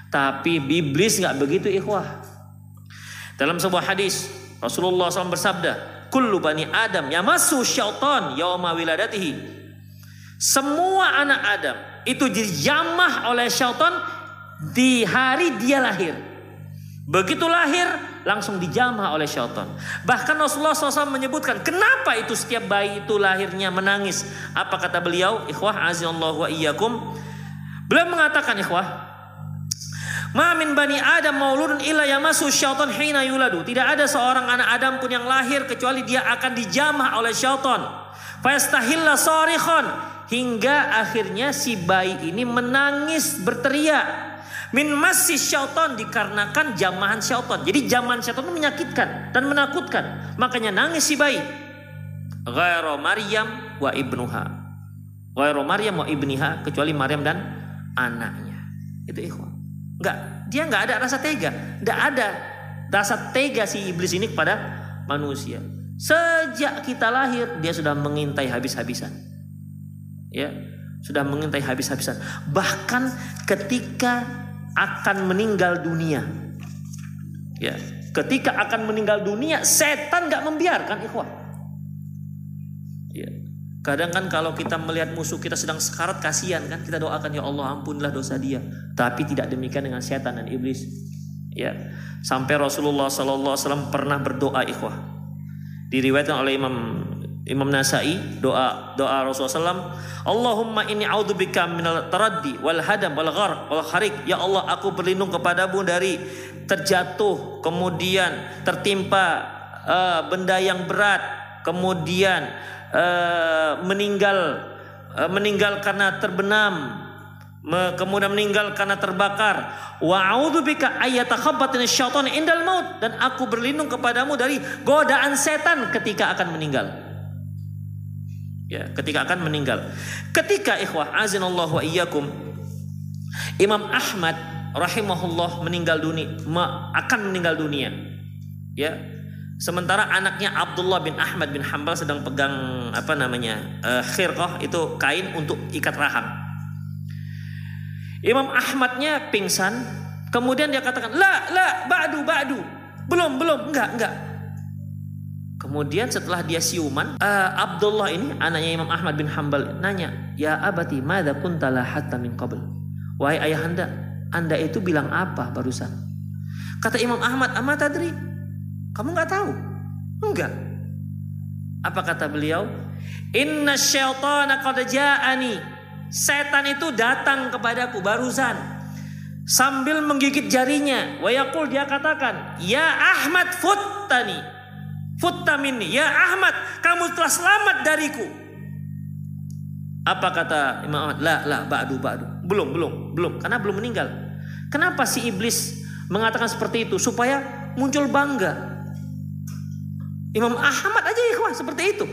Tapi iblis nggak begitu ikhwah. Dalam sebuah hadis Rasulullah SAW bersabda, "Kullu bani Adam yamassu syaitan yauma wiladatihi." Semua anak Adam itu dijamah oleh syaitan di hari dia lahir. Begitu lahir langsung dijamah oleh syaitan. Bahkan Rasulullah SAW menyebutkan kenapa itu setiap bayi itu lahirnya menangis. Apa kata beliau? Ikhwah azallahu wa iyyakum. Beliau mengatakan ikhwah. Ma min bani Adam mauludun illa yamasu syaitan hina yuladu. Tidak ada seorang anak Adam pun yang lahir kecuali dia akan dijamah oleh syaitan. Fastahilla sarikhan hingga akhirnya si bayi ini menangis berteriak min masih syaitan dikarenakan jamahan syaitan. Jadi jamahan syaitan itu menyakitkan dan menakutkan. Makanya nangis si bayi. Ghairu Maryam wa ibnuha. Ghairu Maryam wa ibniha kecuali Maryam dan anaknya. Itu ikhwan. Enggak, dia enggak ada rasa tega. Enggak ada rasa tega si iblis ini kepada manusia. Sejak kita lahir dia sudah mengintai habis-habisan ya sudah mengintai habis-habisan. Bahkan ketika akan meninggal dunia. Ya ketika akan meninggal dunia setan nggak membiarkan ikhwah. Ya kadang kan kalau kita melihat musuh kita sedang sekarat kasihan kan. Kita doakan ya Allah ampunilah dosa dia. Tapi tidak demikian dengan setan dan iblis. Ya sampai Rasulullah SAW pernah berdoa ikhwah. Diriwayatkan oleh Imam Imam Nasai doa doa Rasulullah SAW Allahumma inni a'udzubika minal taraddi wal hadam wal gharq wal kharik. Ya Allah aku berlindung kepadamu dari terjatuh kemudian tertimpa uh, benda yang berat kemudian uh, meninggal uh, meninggal karena terbenam kemudian meninggal karena terbakar. Wa a'udzubika ayatakhabbatin syaitan indal maut. Dan aku berlindung kepadamu dari godaan setan ketika akan meninggal ya. Ketika akan meninggal. Ketika ikhwah azinallahu wa iyyakum Imam Ahmad rahimahullah meninggal dunia akan meninggal dunia. Ya. Sementara anaknya Abdullah bin Ahmad bin Hambal sedang pegang apa namanya uh, khirqah itu kain untuk ikat rahang. Imam Ahmadnya pingsan, kemudian dia katakan, "La, la, ba'du, ba'du." Belum, belum, enggak, enggak. Kemudian setelah dia siuman, uh, Abdullah ini anaknya Imam Ahmad bin Hambal nanya, "Ya abati, madza kunta la hatta min qabl?" Wahai ayahanda, Anda itu bilang apa barusan? Kata Imam Ahmad, "Amma tadri?" Kamu enggak tahu? Enggak. Apa kata beliau? Inna syaitana qad ja'ani Setan itu datang kepadaku barusan sambil menggigit jarinya. Wayakul dia katakan, "Ya Ahmad futtani." Futta minni, "Ya Ahmad, kamu telah selamat dariku." Apa kata Imam Ahmad? La, la, ba'du, ba'du. Belum, belum, belum. Karena belum meninggal. Kenapa si iblis mengatakan seperti itu? Supaya muncul bangga. Imam Ahmad aja ikhwah seperti itu.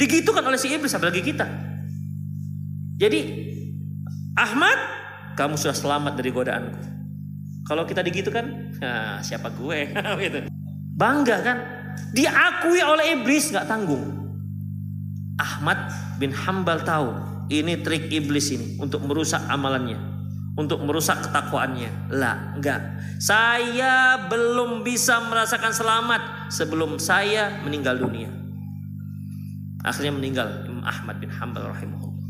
Digitukan oleh si iblis apalagi kita. Jadi Ahmad, kamu sudah selamat dari godaanku. Kalau kita digitu kan, nah, siapa gue? gitu. Bangga kan? Diakui oleh iblis nggak tanggung. Ahmad bin Hambal tahu ini trik iblis ini untuk merusak amalannya, untuk merusak ketakwaannya. Lah, enggak. Saya belum bisa merasakan selamat sebelum saya meninggal dunia. Akhirnya meninggal Imam Ahmad bin Hambal rahimahullah.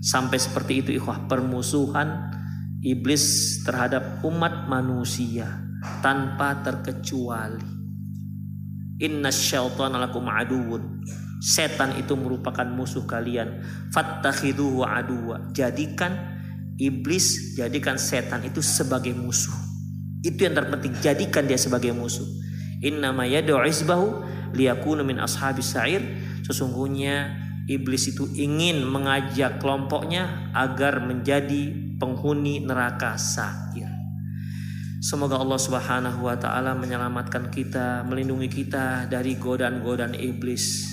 Sampai seperti itu ikhwah permusuhan iblis terhadap umat manusia tanpa terkecuali. Inna syaitan lakum aduun. Setan itu merupakan musuh kalian. Fattakhiduhu aduwa. Jadikan iblis, jadikan setan itu sebagai musuh. Itu yang terpenting, jadikan dia sebagai musuh. Inna ma yad'u isbahu liyakunu min ashabis sa'ir. Sesungguhnya iblis itu ingin mengajak kelompoknya agar menjadi penghuni neraka sa'ir. Semoga Allah Subhanahu wa taala menyelamatkan kita, melindungi kita dari godaan-godaan iblis.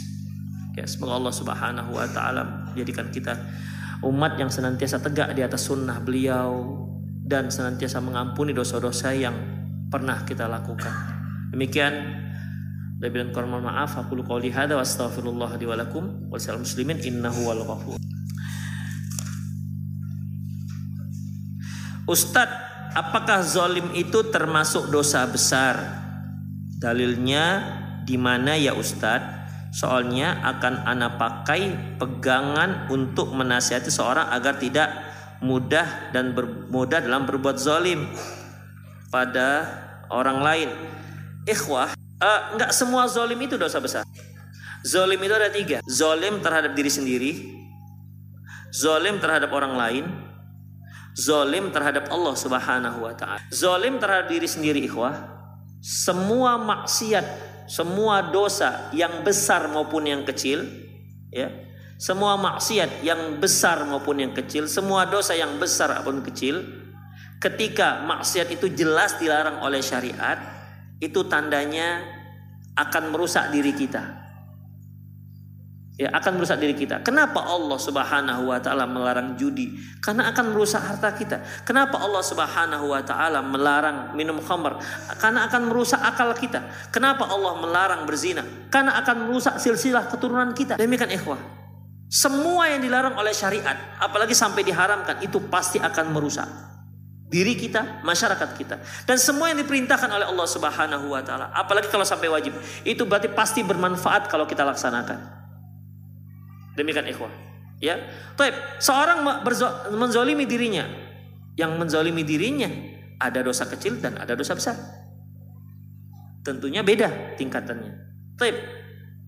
Ya, semoga Allah Subhanahu wa taala jadikan kita umat yang senantiasa tegak di atas sunnah beliau dan senantiasa mengampuni dosa-dosa yang pernah kita lakukan. Demikian dari dan maaf aku qouli hadza wa astaghfirullah li wa muslimin innahu wal ghafur. Ustadz apakah zolim itu termasuk dosa besar? Dalilnya di mana ya Ustadz? Soalnya akan anak pakai pegangan untuk menasihati seorang agar tidak mudah dan bermudah dalam berbuat zolim pada orang lain. Ikhwah, uh, nggak semua zolim itu dosa besar. Zolim itu ada tiga. Zolim terhadap diri sendiri, zolim terhadap orang lain, Zolim terhadap Allah subhanahu wa ta'ala. Zolim terhadap diri sendiri ikhwah. Semua maksiat, semua dosa yang besar maupun yang kecil. ya Semua maksiat yang besar maupun yang kecil. Semua dosa yang besar maupun kecil. Ketika maksiat itu jelas dilarang oleh syariat. Itu tandanya akan merusak diri kita ya akan merusak diri kita. Kenapa Allah Subhanahu wa taala melarang judi? Karena akan merusak harta kita. Kenapa Allah Subhanahu wa taala melarang minum khamr? Karena akan merusak akal kita. Kenapa Allah melarang berzina? Karena akan merusak silsilah keturunan kita. Demikian ikhwah. Semua yang dilarang oleh syariat, apalagi sampai diharamkan, itu pasti akan merusak diri kita, masyarakat kita. Dan semua yang diperintahkan oleh Allah Subhanahu wa taala, apalagi kalau sampai wajib, itu berarti pasti bermanfaat kalau kita laksanakan. Demikian ikhwah. Ya. Taib, seorang menzolimi dirinya. Yang menzolimi dirinya ada dosa kecil dan ada dosa besar. Tentunya beda tingkatannya. Taib,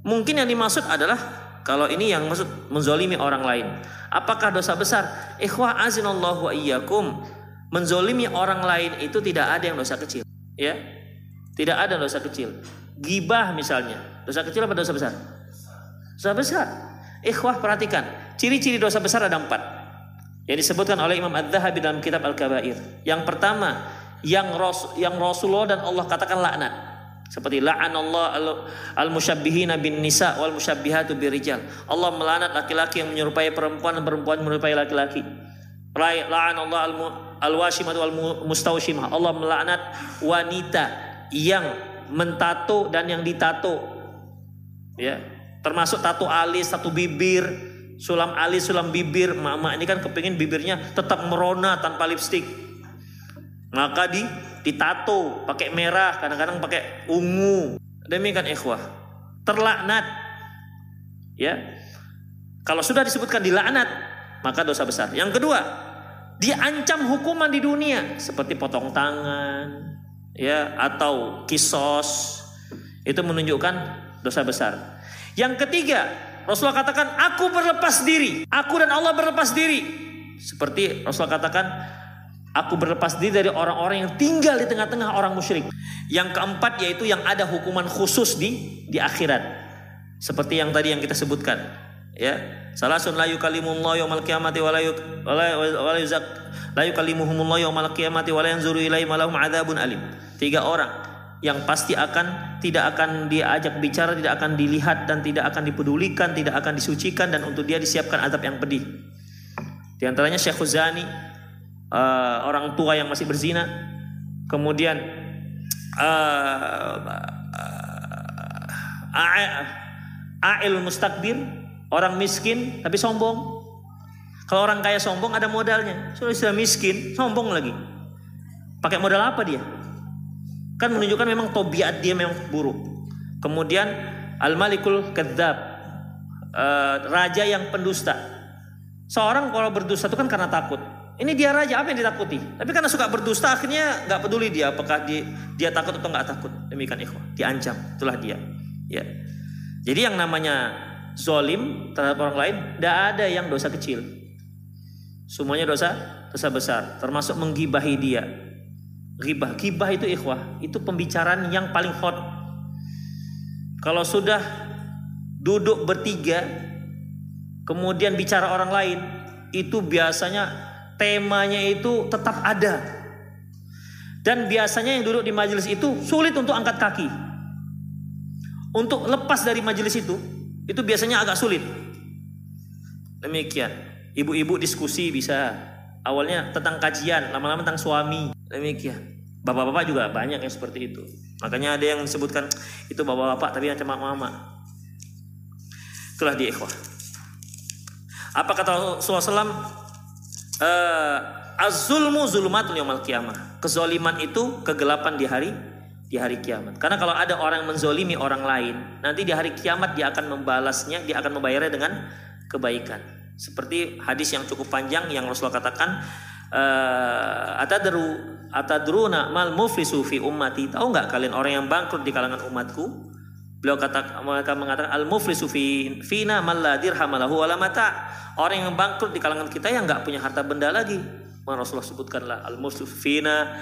mungkin yang dimaksud adalah kalau ini yang maksud menzolimi orang lain. Apakah dosa besar? Ikhwah azinallahu wa iyyakum. Menzolimi orang lain itu tidak ada yang dosa kecil. Ya. Tidak ada dosa kecil. Gibah misalnya. Dosa kecil apa dosa besar? Dosa besar. Ikhwah perhatikan, ciri-ciri dosa besar ada empat. Yang disebutkan oleh Imam Ad-Dhahabi dalam kitab Al-Kabair. Yang pertama, yang Ros yang Rasulullah dan Allah katakan laknat. Seperti la'an Allah al-musyabbihina bin nisa wal musyabbihatu birijal. Allah melaknat laki-laki yang menyerupai perempuan dan perempuan menyerupai laki-laki. La'an Allah al-washimah wal mustawshimah. Allah melaknat wanita yang mentato dan yang ditato. Ya, Termasuk tato alis, tato bibir, sulam alis, sulam bibir. Mama ini kan kepingin bibirnya tetap merona tanpa lipstik. Maka di ditato pakai merah, kadang-kadang pakai ungu. Demikian ikhwah. Terlaknat. Ya. Kalau sudah disebutkan dilaknat, maka dosa besar. Yang kedua, diancam hukuman di dunia seperti potong tangan, ya atau kisos. Itu menunjukkan dosa besar. Yang ketiga, Rasulullah katakan, aku berlepas diri. Aku dan Allah berlepas diri. Seperti Rasulullah katakan, aku berlepas diri dari orang-orang yang tinggal di tengah-tengah orang musyrik. Yang keempat yaitu yang ada hukuman khusus di di akhirat. Seperti yang tadi yang kita sebutkan. Ya, salasun la yukallimullahu yaumal qiyamati wa la yuzak la yukallimuhumullahu yaumal qiyamati wa la yanzuru ilaihim lahum adzabun alim. Tiga orang yang pasti akan tidak akan diajak bicara, tidak akan dilihat dan tidak akan dipedulikan, tidak akan disucikan dan untuk dia disiapkan azab yang pedih. Di antaranya Syekh Khuzani, uh, orang tua yang masih berzina, kemudian uh, uh, A'il mustakbir, orang miskin tapi sombong. Kalau orang kaya sombong ada modalnya. Sudah sudah miskin, sombong lagi. Pakai modal apa dia? Kan menunjukkan memang tobiat dia memang buruk. Kemudian Al-Malikul Kadzab, uh, raja yang pendusta. Seorang kalau berdusta itu kan karena takut. Ini dia raja apa yang ditakuti? Tapi karena suka berdusta akhirnya nggak peduli dia apakah dia, dia takut atau nggak takut. Demikian ikhwah, diancam. Itulah dia. Ya. Jadi yang namanya zolim terhadap orang lain, tidak ada yang dosa kecil. Semuanya dosa dosa besar, termasuk menggibahi dia. Gibah, gibah itu ikhwah, itu pembicaraan yang paling hot. Kalau sudah duduk bertiga, kemudian bicara orang lain, itu biasanya temanya itu tetap ada. Dan biasanya yang duduk di majelis itu sulit untuk angkat kaki. Untuk lepas dari majelis itu, itu biasanya agak sulit. Demikian. Ibu-ibu diskusi bisa. Awalnya tentang kajian, lama-lama tentang suami. Demikian. Bapak-bapak juga banyak yang seperti itu. Makanya ada yang disebutkan itu bapak-bapak tapi macam mama. Itulah dia ikhwah. Apa kata Rasulullah SAW? Uh, Az-zulmu zulumatul yaumil qiyamah. Kezoliman itu kegelapan di hari di hari kiamat. Karena kalau ada orang menzolimi orang lain, nanti di hari kiamat dia akan membalasnya, dia akan membayarnya dengan kebaikan. Seperti hadis yang cukup panjang yang Rasulullah katakan, uh, atadru atadruna mal muflisu fi ummati. Tahu nggak kalian orang yang bangkrut di kalangan umatku? Beliau kata mereka mengatakan al muflisu fi fina mal la dirham lahu wala mata. Orang yang bangkrut di kalangan kita yang nggak punya harta benda lagi. Rasulullah sebutkanlah al muflisu fina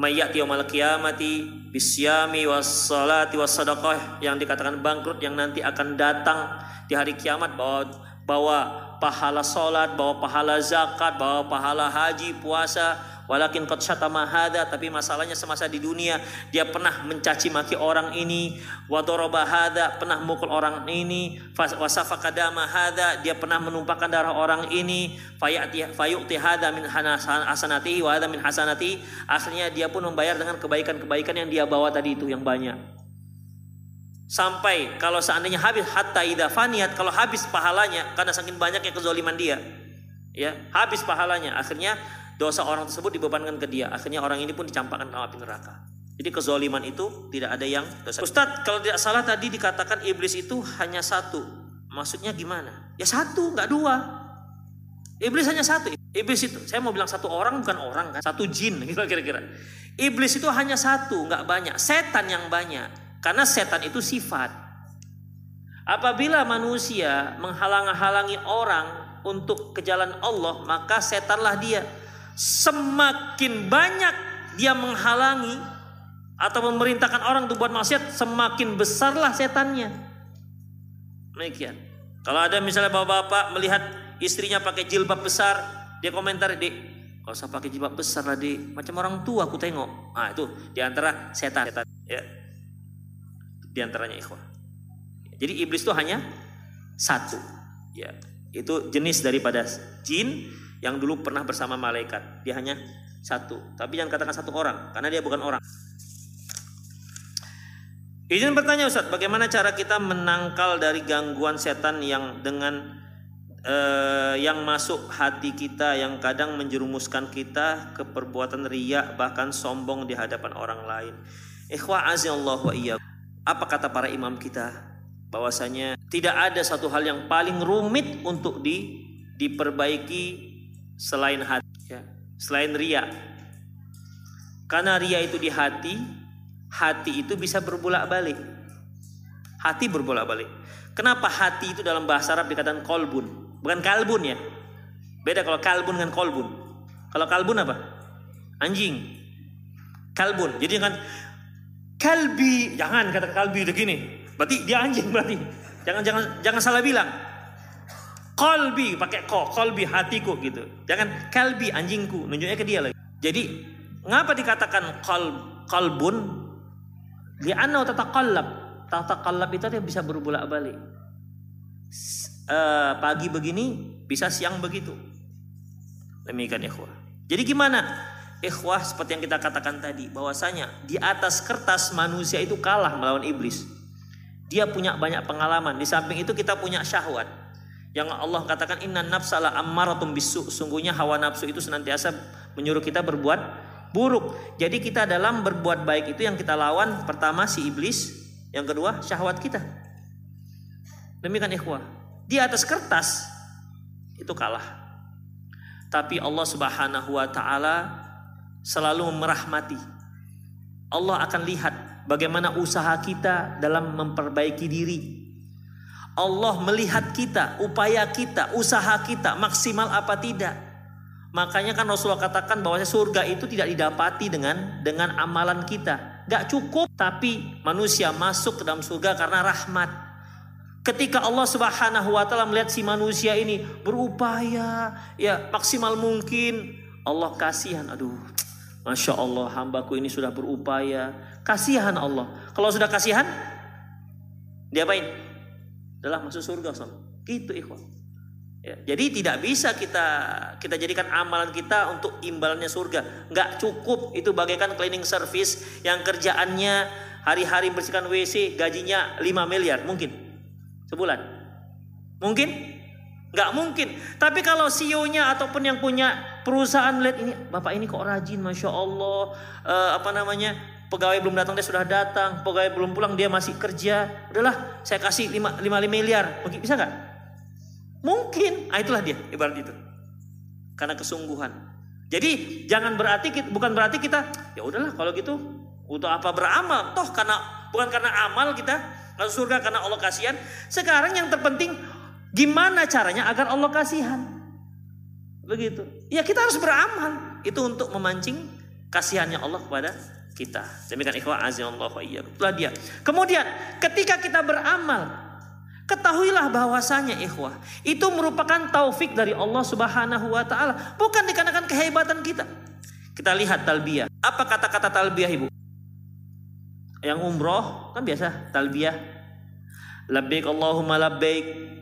mayyati yaumal qiyamati bisyami was salati was sadaqah yang dikatakan bangkrut yang nanti akan datang di hari kiamat bawa bawa pahala salat, bawa pahala zakat, bawa pahala haji, puasa, walakin qad syatama hadza tapi masalahnya semasa di dunia dia pernah mencaci maki orang ini wa daraba hadza pernah mukul orang ini wasafa kadama hadza dia pernah menumpahkan darah orang ini fayati fayu'ti hadza min hasanati wa hadza min hasanati akhirnya dia pun membayar dengan kebaikan-kebaikan yang dia bawa tadi itu yang banyak sampai kalau seandainya habis hatta idza faniyat kalau habis pahalanya karena saking banyaknya kezoliman dia ya habis pahalanya akhirnya dosa orang tersebut dibebankan ke dia. Akhirnya orang ini pun dicampakkan dalam api neraka. Jadi kezoliman itu tidak ada yang dosa. Ustadz, kalau tidak salah tadi dikatakan iblis itu hanya satu. Maksudnya gimana? Ya satu, nggak dua. Iblis hanya satu. Iblis itu, saya mau bilang satu orang bukan orang kan, satu jin gitu kira-kira. Iblis itu hanya satu, nggak banyak. Setan yang banyak. Karena setan itu sifat. Apabila manusia menghalang-halangi orang untuk ke jalan Allah, maka setanlah dia semakin banyak dia menghalangi atau memerintahkan orang untuk buat maksiat, semakin besarlah setannya. Demikian. Kalau ada misalnya bapak-bapak melihat istrinya pakai jilbab besar, dia komentar, "Dek, kalau usah pakai jilbab besar lah, Dek. Macam orang tua aku tengok." Ah, itu di antara setan. setan ya. Di antaranya ikhwah. Jadi iblis itu hanya satu. Ya. Itu jenis daripada jin yang dulu pernah bersama malaikat. Dia hanya satu. Tapi jangan katakan satu orang, karena dia bukan orang. Izin bertanya Ustaz, bagaimana cara kita menangkal dari gangguan setan yang dengan eh, yang masuk hati kita yang kadang menjerumuskan kita ke perbuatan riak bahkan sombong di hadapan orang lain. Ikhwa azallah wa iya. Apa kata para imam kita? Bahwasanya tidak ada satu hal yang paling rumit untuk di diperbaiki selain hati ya, selain ria. Karena ria itu di hati hati itu bisa berbolak balik hati berbolak balik kenapa hati itu dalam bahasa Arab dikatakan kolbun? Bukan kalbun ya. Beda kalau kalbun dengan kolbun. Kalau kalbun apa? Anjing. Kalbun. Jadi kan kalbi jangan kata kalbi begini berarti dia anjing berarti jangan jangan jangan salah bilang Kolbi pakai ko, kolbi hatiku gitu. Jangan kalbi anjingku, nunjuknya ke dia lagi. Jadi ngapa dikatakan kol? Dia anau tata kolab. Tata kolab itu dia bisa berbolak balik. Uh, pagi begini bisa siang begitu. Demikian ikhwah. Jadi gimana? Ikhwah seperti yang kita katakan tadi bahwasanya di atas kertas manusia itu kalah melawan iblis. Dia punya banyak pengalaman. Di samping itu kita punya syahwat. Yang Allah katakan inna nafsala ammaratum bisu. Sungguhnya hawa nafsu itu senantiasa menyuruh kita berbuat buruk. Jadi kita dalam berbuat baik itu yang kita lawan pertama si iblis, yang kedua syahwat kita. Demikian ikhwah. Di atas kertas itu kalah. Tapi Allah Subhanahu wa taala selalu merahmati. Allah akan lihat bagaimana usaha kita dalam memperbaiki diri, Allah melihat kita, upaya kita, usaha kita maksimal apa tidak. Makanya kan Rasulullah katakan bahwa surga itu tidak didapati dengan dengan amalan kita. Gak cukup tapi manusia masuk ke dalam surga karena rahmat. Ketika Allah Subhanahu wa taala melihat si manusia ini berupaya ya maksimal mungkin, Allah kasihan. Aduh, Masya Allah hambaku ini sudah berupaya. Kasihan Allah. Kalau sudah kasihan, diapain? adalah masuk surga son. Itu ikhwan. Ya, jadi tidak bisa kita kita jadikan amalan kita untuk imbalannya surga. Nggak cukup itu bagaikan cleaning service yang kerjaannya hari-hari bersihkan WC gajinya 5 miliar mungkin sebulan. Mungkin? Nggak mungkin. Tapi kalau CEO-nya ataupun yang punya perusahaan lihat ini, bapak ini kok rajin, masya Allah, uh, apa namanya, Pegawai belum datang dia sudah datang, pegawai belum pulang dia masih kerja. Udahlah, saya kasih 5, 5 miliar. Mungkin bisa nggak? Mungkin. Ah itulah dia ibarat itu. Karena kesungguhan. Jadi jangan berarti bukan berarti kita ya udahlah kalau gitu untuk apa beramal? Toh karena bukan karena amal kita masuk surga karena Allah kasihan. Sekarang yang terpenting gimana caranya agar Allah kasihan. Begitu. Ya kita harus beramal. Itu untuk memancing kasihannya Allah kepada kita. Demikian ikhwah azallahu wa Itulah dia. Kemudian ketika kita beramal, ketahuilah bahwasanya ikhwah, itu merupakan taufik dari Allah Subhanahu wa taala, bukan dikarenakan kehebatan kita. Kita lihat talbiyah. Apa kata-kata talbiyah Ibu? Yang umroh kan biasa talbiyah. Labbaik Allahumma labbaik.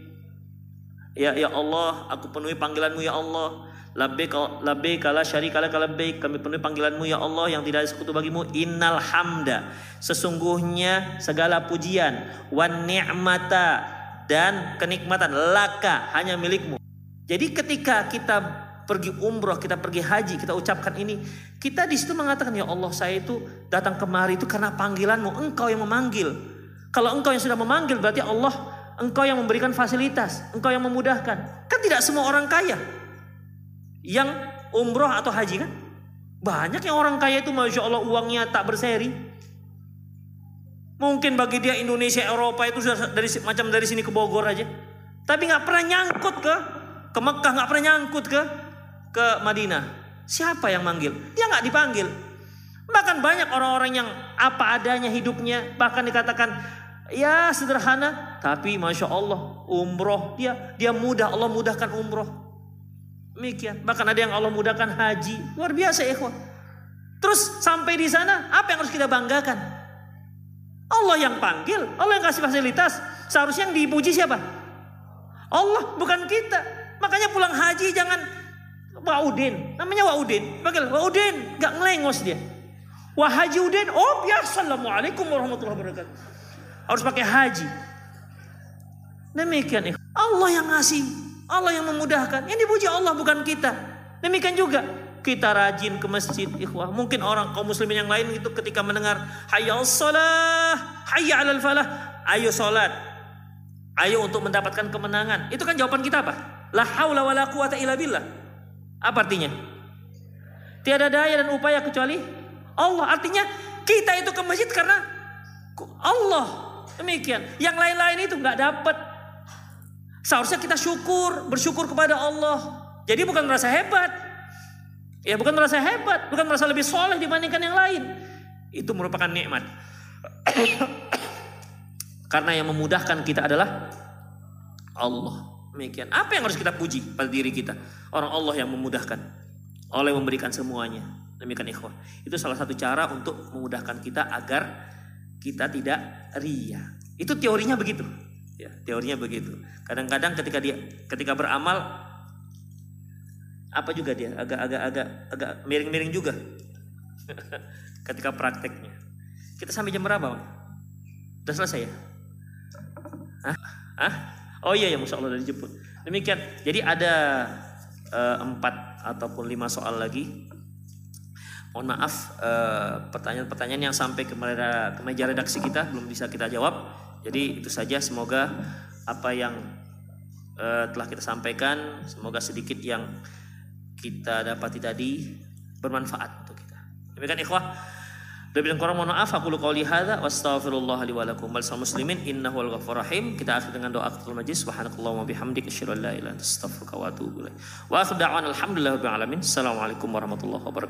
Ya ya Allah, aku penuhi panggilanmu ya Allah. Labbaik labbaik la syarika lak labbaik kami penuhi panggilanmu ya Allah yang tidak ada sekutu bagimu innal hamda sesungguhnya segala pujian wan ni'mata dan kenikmatan laka hanya milikmu. Jadi ketika kita pergi umroh, kita pergi haji, kita ucapkan ini, kita di situ mengatakan ya Allah saya itu datang kemari itu karena panggilanmu, engkau yang memanggil. Kalau engkau yang sudah memanggil berarti Allah engkau yang memberikan fasilitas, engkau yang memudahkan. Kan tidak semua orang kaya yang umroh atau haji kan? Banyak yang orang kaya itu Masya Allah uangnya tak berseri. Mungkin bagi dia Indonesia, Eropa itu sudah dari macam dari sini ke Bogor aja. Tapi nggak pernah nyangkut ke ke Mekah, nggak pernah nyangkut ke ke Madinah. Siapa yang manggil? Dia nggak dipanggil. Bahkan banyak orang-orang yang apa adanya hidupnya, bahkan dikatakan ya sederhana, tapi masya Allah umroh dia dia mudah Allah mudahkan umroh. Demikian. Bahkan ada yang Allah mudahkan haji. Luar biasa ikhwan. Terus sampai di sana apa yang harus kita banggakan? Allah yang panggil, Allah yang kasih fasilitas. Seharusnya yang dipuji siapa? Allah, bukan kita. Makanya pulang haji jangan Waudin. Namanya Waudin. Panggil Waudin, gak ngelengos dia. Wah haji Udin, oh biasa. Assalamualaikum warahmatullahi wabarakatuh. Harus pakai haji. Demikian Allah yang ngasih Allah yang memudahkan. Yang dipuji Allah bukan kita. Demikian juga kita rajin ke masjid ikhwah. Mungkin orang kaum muslimin yang lain itu ketika mendengar hayya salah, hayya alal falah, ayo salat. Ayo untuk mendapatkan kemenangan. Itu kan jawaban kita apa? La haula wala quwata illa billah. Apa artinya? Tiada daya dan upaya kecuali Allah. Artinya kita itu ke masjid karena Allah. Demikian. Yang lain-lain itu nggak dapat Seharusnya kita syukur, bersyukur kepada Allah. Jadi bukan merasa hebat. Ya bukan merasa hebat, bukan merasa lebih soleh dibandingkan yang lain. Itu merupakan nikmat. Karena yang memudahkan kita adalah Allah. Demikian. Apa yang harus kita puji pada diri kita? Orang Allah yang memudahkan. Yang memberikan semuanya. Demikian ikhwah. Itu salah satu cara untuk memudahkan kita agar kita tidak ria. Itu teorinya begitu. Ya, teorinya begitu. Kadang-kadang ketika dia ketika beramal apa juga dia agak-agak agak agak miring-miring juga. ketika prakteknya. Kita sampai jam berapa? Sudah selesai ya? Hah? Hah? Oh iya ya, Masya Allah udah dijemput. Demikian. Jadi ada uh, empat ataupun lima soal lagi. Mohon maaf eh, pertanyaan-pertanyaan yang sampai ke, ke meja redaksi kita belum bisa kita jawab. Jadi itu saja. Semoga apa yang uh, telah kita sampaikan, semoga sedikit yang kita dapati tadi bermanfaat untuk kita. Demikian ikhwah. Lebih dan kurang mohon maaf aku lu qauli hadza wa astaghfirullah li wa lakum wal muslimin innahu al ghafurur rahim. Kita akhir dengan doa kafatul majlis subhanakallahumma bihamdika asyhadu an la ilaha illa anta astaghfiruka wa atubu ilaik. Wa akhiru da'wana alhamdulillahi rabbil alamin. Assalamualaikum warahmatullahi wabarakatuh.